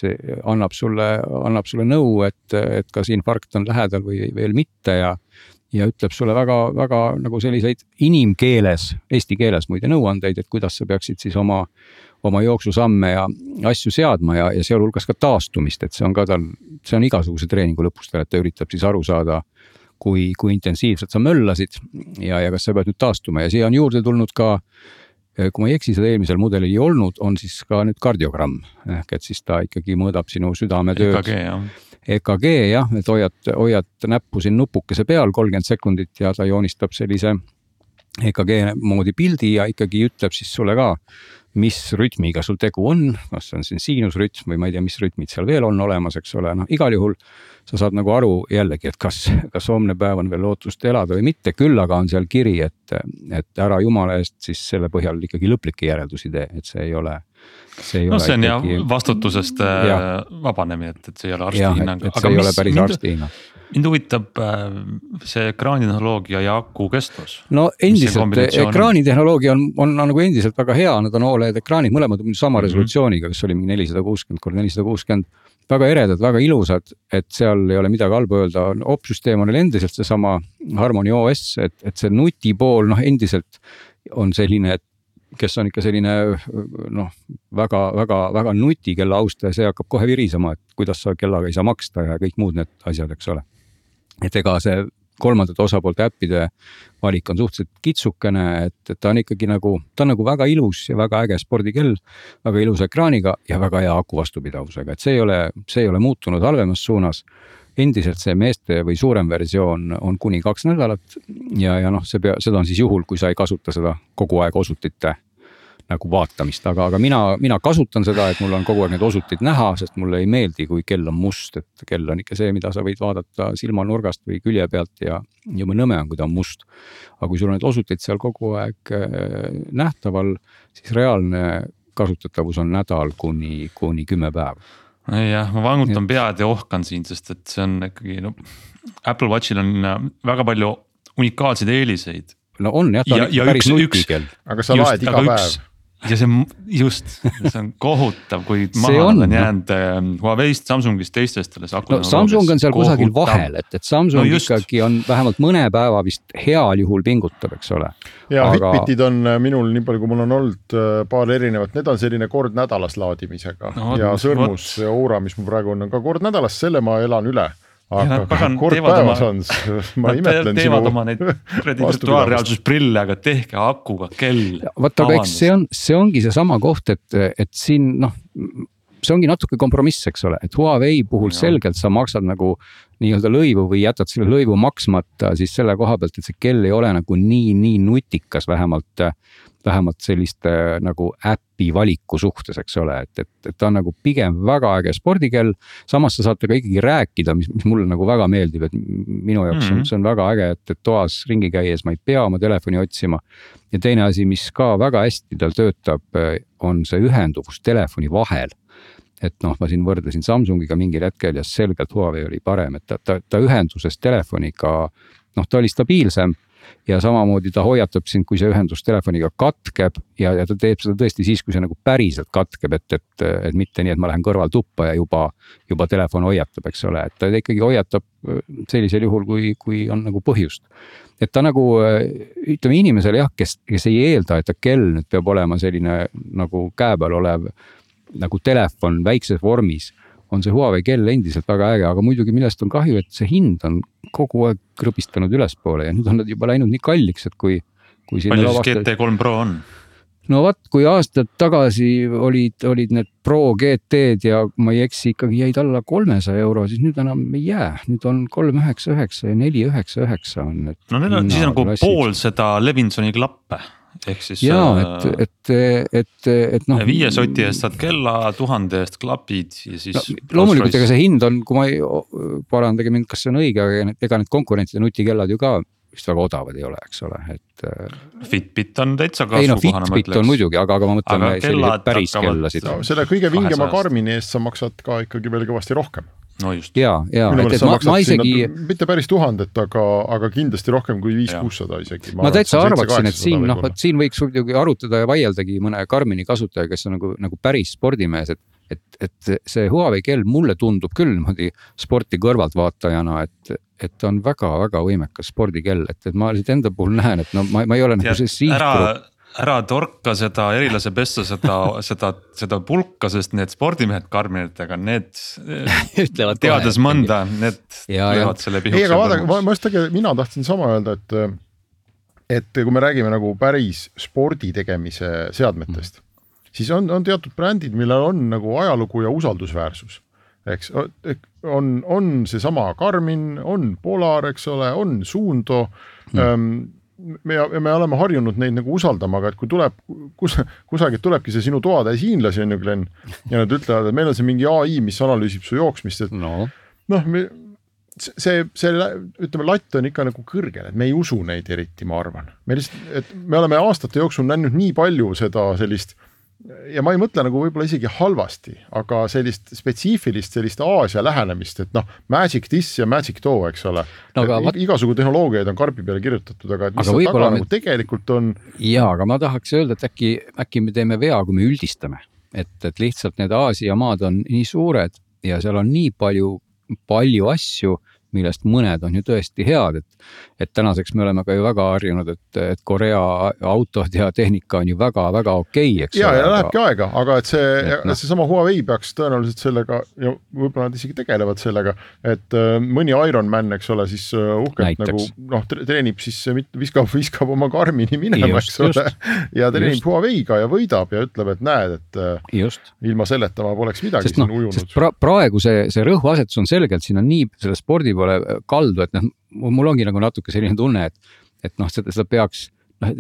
annab sulle, annab sulle nõu, et, et kas infarkt on lähedal või veel mitte ja ja ütleb sulle väga-väga nagu selliseid inimkeeles, eesti keeles muide nõuandeid, et kuidas sa peaksid siis oma oma jooksusamme ja asju seadma ja, ja sealhulgas ka taastumist, et see on ka tal, see on igasuguse treeningu lõpus tal, et ta üritab siis aru saada, kui, kui intensiivselt sa möllasid ja, ja kas sa pead nüüd taastuma ja siia on juurde tulnud ka kui ma ei eksi, seda eelmisel mudelil ei olnud, on siis ka nüüd kardiogramm ehk et siis ta ikkagi mõõdab sinu südametööd. EKG jah. EKG jah, et hoiad, hoiad näppu siin nupukese peal kolmkümmend sekundit ja ta joonistab sellise EKG moodi pildi ja ikkagi ütleb siis sulle ka mis rütmiga sul tegu on, kas on siin siinusrütm või ma ei tea, mis rütmid seal veel on olemas, eks ole, noh igal juhul sa saad nagu aru jällegi, et kas, kas homne päev on veel lootust elada või mitte, küll aga on seal kiri, et, et ära jumala eest siis selle põhjal ikkagi lõplikke järeldusi tee, et see ei ole. no see on ikkagi... jah vastutusest ja. Äh, vabanemine, et, et see ei ole arsti hinnang. et see ei ole päris arsti hinnang mind huvitab äh, see ekraanitehnoloogia ja aku kestvus. no endiselt ekraanitehnoloogia on, on, on nagu endiselt väga hea, nad on Oled ekraanid, mõlemad on sama -hmm. resolutsiooniga, kas oli mingi nelisada kuuskümmend korda nelisada kuuskümmend. väga eredad, väga ilusad, et seal ei ole midagi halba öelda, opsüsteem on neil endiselt seesama Harmony OS, et, et see nuti pool noh, endiselt on selline, et kes on ikka selline noh, väga-väga-väga nutikella austaja, see hakkab kohe virisema, et kuidas sa kellaga ei saa maksta ja kõik muud need asjad, eks ole. Et ega see kolmandate osapoolte äppide valik on suhteliselt kitsukene, et, et ta on ikkagi nagu, ta on nagu väga ilus ja väga äge spordikell. väga ilusa ekraaniga ja väga hea aku vastupidavusega, et see ei ole, see ei ole muutunud halvemas suunas. endiselt see meeste või suurem versioon on kuni kaks nädalat ja, ja noh, see pea, seda on siis juhul, kui sa ei kasuta seda kogu aeg osutite nagu vaatamist, aga, aga mina, mina kasutan seda, et mul on kogu aeg need osutid näha, sest mulle ei meeldi, kui kell on must, et kell on ikka see, mida sa võid vaadata silmanurgast või külje pealt ja jube nõme on, kui ta on must. aga kui sul on need osutid seal kogu aeg äh, nähtaval, siis reaalne kasutatavus on nädal kuni, kuni kümme päeva jah, ma vangutan pead ja ohkan siin, sest et see on ikkagi no Apple Watchil on äh, väga palju unikaalseid eeliseid. no on jah, ta on ikka päris nutikell. aga sa laed iga päev ja see just, see on kohutav, kui maha nad on jäänud ähm, Huawei'st, Samsungist, teistest alles. no Samsung on seal kohutav. kusagil vahel, et, et Samsung no just. ikkagi on vähemalt mõne päeva vist heal juhul pingutab, eks ole. ja Aga... Fitbitid on äh, minul, nii palju kui mul on olnud äh, paar erinevat, need on selline kord nädalas laadimisega no, ja sõrmus Aura, mis mul praegu on, on ka kord nädalas, selle ma elan üle aga pagan, kord päevas on, ma imetlen sinu. teevad oma neid kuradi virtuaalreaalsusprille, aga tehke akuga kell. vot, aga eks see on, see ongi seesama koht, et, et siin noh, see ongi natuke kompromiss, eks ole, et Huawei puhul ja. selgelt sa maksad nagu nii-öelda lõivu või jätad selle lõivu maksmata siis selle koha pealt, et see kell ei ole nagu nii, nii nutikas, vähemalt vähemalt selliste nagu äpi valiku suhtes, eks ole, et, et, et ta on nagu pigem väga äge spordikell. samas sa saad temaga ikkagi rääkida, mis, mis mulle nagu väga meeldib, et minu jaoks mm -hmm. on, see on väga äge, et, et toas ringi käies ma ei pea oma telefoni otsima. ja teine asi, mis ka väga hästi tal töötab, on see ühenduvus telefoni vahel et noh, ma siin võrdlesin Samsungiga mingil hetkel ja selgelt Huawei oli parem, et ta, ta, ta ühenduses telefoniga noh, ta oli stabiilsem ja samamoodi ta hoiatab sind, kui see ühendus telefoniga katkeb ja, ja ta teeb seda tõesti siis, kui see nagu päriselt katkeb, et, et, et mitte nii, et ma lähen kõrvaltuppa ja juba, juba telefon hoiatab, eks ole, et ta ikkagi hoiatab äh, sellisel juhul, kui, kui on nagu põhjust. et ta nagu äh, ütleme inimesele jah, kes, kes ei eelda, et ta kell nüüd peab olema selline nagu käe peal olev nagu telefon väikses vormis on see Huawei kell endiselt väga äge, aga muidugi millest on kahju, et see hind on kogu aeg krõbistanud ülespoole ja nüüd on nad juba läinud nii kalliks, et kui, kui. palju siis GT3 Pro on? no vot, kui aastad tagasi olid, olid need Pro GT-d ja ma ei eksi, ikkagi jäid alla kolmesaja euro, siis nüüd enam ei jää, nüüd on kolm üheksa üheksa ja neli üheksa üheksa on need. no need on siis nagu pool seda Levinsoni klappe ehk siis. ja et, äh, et, et, et noh. viie soti eest saad kella, tuhande eest klapid ja siis no,. loomulikult, ega see hind on, kui ma ei, parandage mind, kas see on õige, aga ega need konkurentide nutikellad ju ka vist väga odavad ei ole, eks ole, et. Äh, Fitbit on täitsa kasvukohane. No, Fitbit on muidugi, aga, aga ma mõtlen selliseid päris kellasid. selle kõige vingema Karmini eest sa maksad ka ikkagi veel kõvasti rohkem no just. ja, ja, et, et ma, ma isegi. mitte päris tuhandet, aga, aga kindlasti rohkem kui viis-kuussada isegi. ma, ma täitsa arvaksin, et siin noh, vot siin võiks muidugi arutada ja vaieldagi mõne Karmini kasutaja, kes on nagu, nagu päris spordimees, et. et, et see Huawei kell mulle tundub küll niimoodi sporti kõrvaltvaatajana, et, et ta on väga-väga võimekas spordikell, et, et ma lihtsalt enda puhul näen, et no ma, ma ei ole nagu see sihtgrupp ära torka seda erilase pesta, seda, seda, seda pulka, sest need spordimehed karminitega, need teades mõnda, need ja, löövad selle pihuks. ei, aga vaadake, ma, ma just tegelikult, mina tahtsin sama öelda, et. et kui me räägime nagu päris spordi tegemise seadmetest mm., siis on, on teatud brändid, millel on nagu ajalugu ja usaldusväärsus eks on, on seesama Garmin, on Polar, eks ole, on Suunto mm me, me oleme harjunud neid nagu usaldama, aga et kui tuleb, kus, kusagilt tulebki see sinu toatäis hiinlasi, on ju, Glen, ja nad ütlevad, et meil on see mingi ai, mis analüüsib su jooksmist, et noh no, no, see, see ütleme, latt on ikka nagu kõrgel, et me ei usu neid eriti, ma arvan. me lihtsalt, et me oleme aastate jooksul näinud nii palju seda sellist ja ma ei mõtle nagu võib-olla isegi halvasti, aga sellist spetsiifilist sellist Aasia lähenemist, et noh, magic this ja magic too, eks ole no,. Vat... igasugu tehnoloogiaid on karbi peale kirjutatud, aga mis seal taga me... nagu tegelikult on. ja, aga ma tahaks öelda, et äkki, äkki me teeme vea, kui me üldistame, et, et lihtsalt need Aasia maad on nii suured ja seal on nii palju, palju asju millest mõned on ju tõesti head, et. et tänaseks me oleme ka ju väga harjunud, et, et Korea autod ja tehnika on ju väga-väga okei okay,, eks. ja, ja lähebki aega, aga et see, no. seesama Huawei peaks tõenäoliselt sellega ja võib-olla nad isegi tegelevad sellega, et äh, mõni Ironman, eks ole, siis uh, uhkelt Näiteks. nagu noh, treenib siis, viskab, viskab oma Karmini minema, eks ole. ja treenib just. Huawei'ga ja võidab ja ütleb, et näed, et äh, just. ilma selleta ma poleks midagi sest, siin no, ujunud. Pra, praegu see, see rõhuasetus on selgelt, siin on nii selle spordi poole kaldu, et noh, mul ongi nagu natuke selline tunne, et, et noh, seda, seda peaks noh,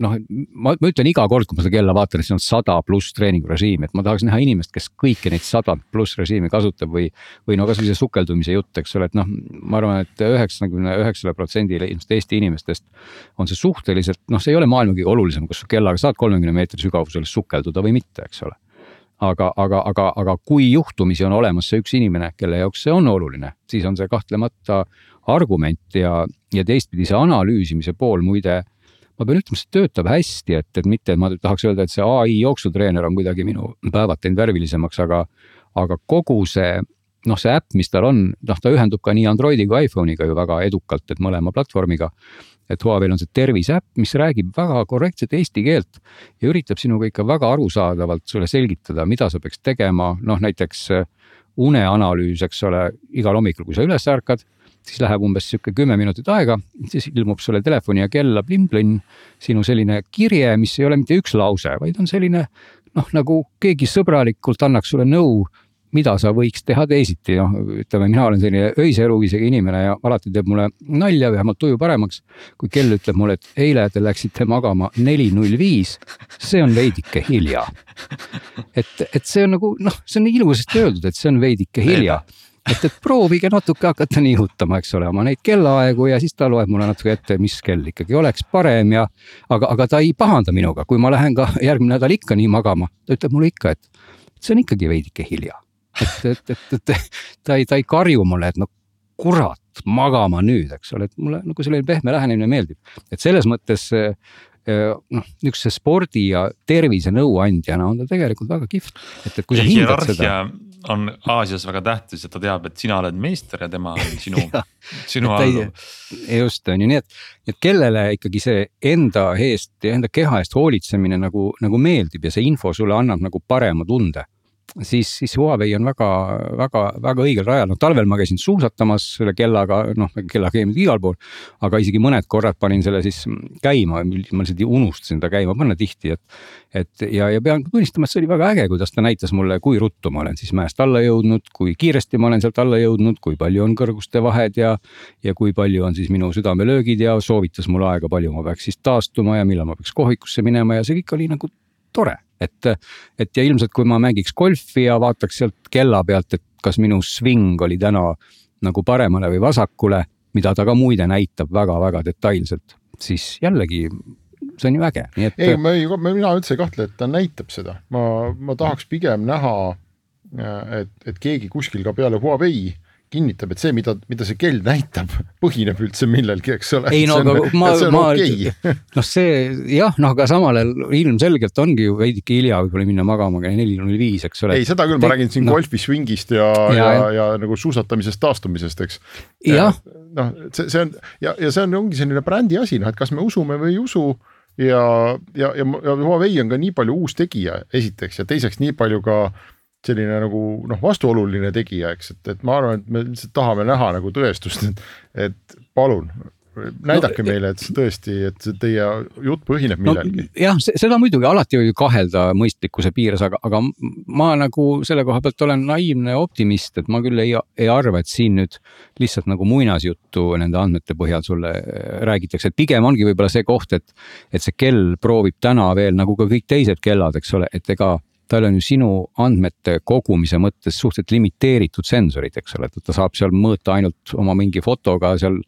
noh, ma, ma ütlen iga kord, kui ma seda kella vaatan, et siin on sada pluss treeningurežiimi, et ma tahaks näha inimest, kes kõiki neid sadat pluss režiimi kasutab või. või no kasvõi see sukeldumise jutt, eks ole, et noh, ma arvan et, et üheksakümne üheksale protsendile ilmselt Eesti inimestest. on see suhteliselt, noh, see ei ole maailma kõige olulisem, kas sa kellaga saad kolmekümne meetri sügavusel sukelduda või mitte, eks ole aga, aga, aga, aga kui juhtumisi on olemas see üks inimene, kelle jaoks see on oluline, siis on see kahtlemata argument ja, ja teistpidi see analüüsimise pool muide. ma pean ütlema, see töötab hästi, et, et mitte, et ma tahaks öelda, et see ai jooksutreener on kuidagi minu päevad teinud värvilisemaks, aga, aga kogu see noh, see äpp, mis tal on, noh, ta ühendub ka nii Androidi kui iPhone'iga ju väga edukalt, et mõlema platvormiga et Huawei'l on see terviseäpp, mis räägib väga korrektset eesti keelt ja üritab sinuga ikka väga arusaadavalt sulle selgitada, mida sa peaks tegema, noh näiteks äh, uneanalüüs, eks ole, igal hommikul, kui sa üles ärkad, siis läheb umbes sihuke kümme minutit aega, siis ilmub sulle telefoni ja kella plim-plinn sinu selline kirje, mis ei ole mitte üks lause, vaid on selline noh, nagu keegi sõbralikult annaks sulle nõu mida sa võiks teha teisiti, noh, ütleme, mina olen selline öise eluviisiga inimene ja alati teeb mulle nalja, vähemalt tuju paremaks. kui kell ütleb mulle, et eile te läksite magama neli null viis, see on veidike hilja. et, et see on nagu noh, see on ilusasti öeldud, et see on veidike hilja et, et proovige natuke hakata nihutama, eks ole, oma neid kellaaegu ja siis ta loeb mulle natuke ette, mis kell ikkagi oleks parem ja. aga, aga ta ei pahanda minuga, kui ma lähen ka järgmine nädal ikka nii magama, ta ütleb mulle ikka, et see on ikkagi veidike hilja. Et, et, et, et ta ei, ta ei karju mulle, et no kurat, magama nüüd, eks ole, et mulle nagu selline pehme lähenemine meeldib. et selles mõttes eh, noh, niisuguse spordi ja tervise nõuandjana on ta tegelikult väga kihvt, et, et kui sa hindad seda on Aasias väga tähtis, et ta teab, et sina oled meister ja tema on sinu sinu alluv. just on ju, nii et, et kellele ikkagi see enda eest ja enda keha eest hoolitsemine nagu, nagu meeldib ja see info sulle annab nagu parema tunde siis, siis Huawei on väga, väga, väga õigel rajal, no talvel ma käisin suusatamas selle kellaga, noh kellaga käinud igal pool. aga isegi mõned korrad panin selle siis käima, ma lihtsalt unustasin ta käima panna tihti, et. et ja, ja pean tunnistama, et see oli väga äge, kuidas ta näitas mulle, kui ruttu ma olen siis mäest alla jõudnud, kui kiiresti ma olen sealt alla jõudnud, kui palju on kõrguste vahed ja. ja kui palju on siis minu südamelöögid ja soovitas mulle aega, palju ma peaks siis taastuma ja millal ma peaks kohvikusse minema ja see kõik oli nagu tore et, et ja ilmselt, kui ma mängiks golfi ja vaataks sealt kella pealt, et kas minu sving oli täna nagu paremale või vasakule, mida ta ka muide näitab väga-väga detailselt, siis jällegi see on ju äge, nii et. ei, ma ei, mina üldse ei kahtle, et ta näitab seda, ma, ma tahaks pigem näha, et, et keegi kuskil ka peale Huawei äh, kinnitab, et see, mida, mida see kell näitab, põhineb üldse millelgi, eks ole. ei no aga ma, ma okay. noh, see jah, noh, aga samal ajal ilmselgelt ongi ju veidike hilja võib-olla minna magama kell neli null viis, eks ole. ei, seda küll, ma räägin siin no. golfi swingist ja, ja, ja, ja, ja nagu suusatamisest taastumisest, eks. noh, see, see on ja, ja see on, ongi selline brändi asi, noh, et kas me usume või ei usu ja, ja, ja, ja Huawei on ka nii palju uus tegija, esiteks ja teiseks nii palju ka selline nagu noh, vastuoluline tegija, eks, et, et ma arvan, et me lihtsalt tahame näha nagu tõestust, et, et palun näidake no, meile, et see tõesti, et see teie jutt põhineb millelgi no,. jah, seda muidugi alati võib ju kahelda mõistlikkuse piires, aga, aga ma nagu selle koha pealt olen naiivne optimist, et ma küll ei, ei arva, et siin nüüd lihtsalt nagu muinasjuttu nende andmete põhjal sulle äh, räägitakse, et pigem ongi võib-olla see koht, et, et see kell proovib täna veel nagu ka kõik teised kellad, eks ole, et ega tal on ju sinu andmete kogumise mõttes suhteliselt limiteeritud sensorid, eks ole, et ta saab seal mõõta ainult oma mingi fotoga seal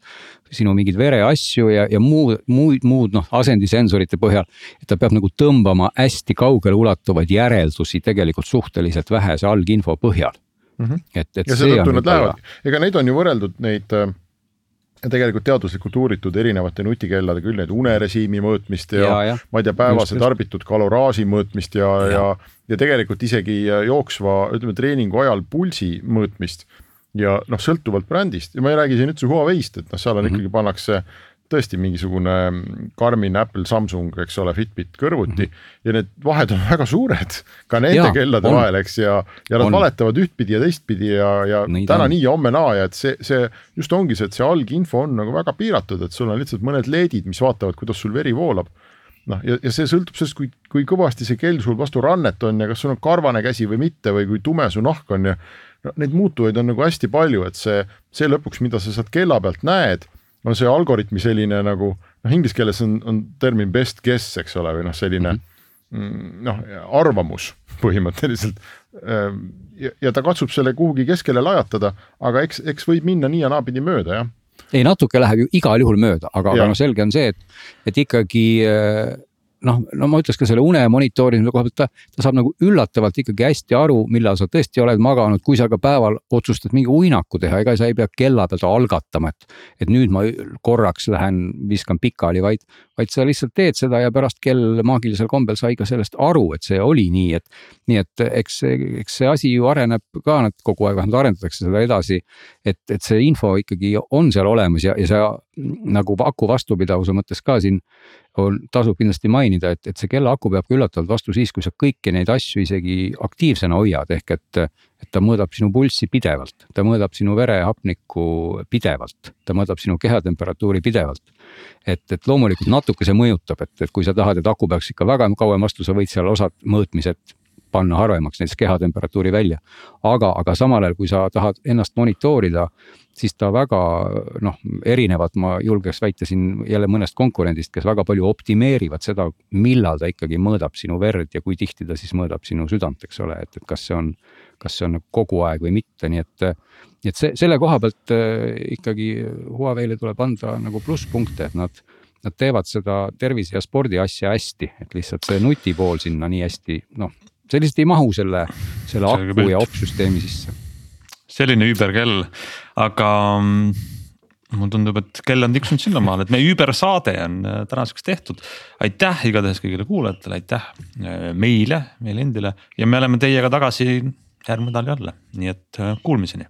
sinu mingeid vereasju ja, ja muud, muud, muud noh, asendisensorite põhjal. et ta peab nagu tõmbama hästi kaugele ulatuvaid järeldusi tegelikult suhteliselt vähese alginfo põhjal mm. -hmm. et, et. ja seetõttu nad lähevad, ega neid on ju võrreldud neid äh tegelikult teaduslikult uuritud erinevate nutikellade küll neid unerežiimi mõõtmist ja, ja, ja. ma ei tea, päevase tarbitud kaloraaži mõõtmist ja, ja, ja, ja tegelikult isegi jooksva, ütleme treeningu ajal pulsi mõõtmist. ja noh, sõltuvalt brändist ja ma ei räägi siin üldse Huawei'st, et noh, seal on mm -hmm. ikkagi pannakse tõesti mingisugune Garmin, Apple, Samsung, eks ole, Fitbit kõrvuti mm -hmm. ja need vahed on väga suured ka nende ja, kellade on. vahel, eks ja, ja nad on. valetavad ühtpidi ja teistpidi ja, ja Neid täna on. nii ja homme naa ja et see, see just ongi see, et see alginfo on nagu väga piiratud, et sul on lihtsalt mõned leedid, mis vaatavad, kuidas sul veri voolab noh, ja, ja see sõltub sellest, kui, kui kõvasti see kell sul vastu rannet on ja kas sul on karvane käsi või mitte või kui tume su nahk on ja no neid muutujaid on nagu hästi palju, et see, see lõpuks, mida sa sealt kella pealt näed on see algoritmi selline nagu noh, inglise keeles on, on termin best guess, eks ole, või noh, selline mhm. mm, noh, arvamus põhimõtteliselt. Ehm, ja, ja ta katsub selle kuhugi keskele lajatada, aga eks, eks võib minna nii ja naapidi mööda, jah. ei, natuke läheb ju igal juhul mööda, aga, aga noh, selge on see, et, et ikkagi äh, noh, no ma ütleks ka selle une monitoorimise koha pealt, ta, ta saab nagu üllatavalt ikkagi hästi aru, millal sa tõesti oled maganud, kui sa ka päeval otsustad mingi uinaku teha, ega sa ei pea kella pealt algatama, et. et nüüd ma korraks lähen, viskan pikali, vaid, vaid sa lihtsalt teed seda ja pärast kell maagilisel kombel sai ka sellest aru, et see oli nii, et. nii et eks, eks see asi ju areneb ka, nad kogu aeg vähemalt arendatakse seda edasi. et, et see info ikkagi on seal olemas ja, ja sa nagu aku vastupidavuse mõttes ka siin on, tasub kindlasti mainida, et, et see kellaaku peab ka üllatavalt vastu siis, kui sa kõiki neid asju isegi aktiivsena hoiad, ehk et, et ta mõõdab sinu pulssi pidevalt, ta mõõdab sinu verehapnikku pidevalt, ta mõõdab sinu kehatemperatuuri pidevalt. et, et loomulikult natuke see mõjutab, et, et kui sa tahad, et aku peaks ikka väga kauem vastu, sa võid seal osad mõõtmised panna harvemaks, näiteks kehatemperatuuri välja. aga, aga samal ajal, kui sa tahad ennast monitoorida, siis ta väga noh, erinevad, ma julgeks väita siin jälle mõnest konkurendist, kes väga palju optimeerivad seda, millal ta ikkagi mõõdab sinu verd ja kui tihti ta siis mõõdab sinu südant, eks ole, et, et kas see on, kas see on kogu aeg või mitte, nii et. nii et see, selle koha pealt äh, ikkagi Huawei'le tuleb anda nagu plusspunkte, et nad nad teevad seda tervise ja spordi asja hästi, et lihtsalt see nutipool sinna nii hästi, noh, see lihtsalt ei mahu selle, selle aku ja opsüsteemi sisse. Selline üüberkell, aga mm, mulle tundub, et kell on tiksunud sinnamaale, et meie üübersaade on äh, tänaseks tehtud. aitäh igatahes kõigile kuulajatele, aitäh äh, meile, meile endile. Ja me oleme teiega tagasi järgmine nädal jälle, nii et äh, kuulmiseni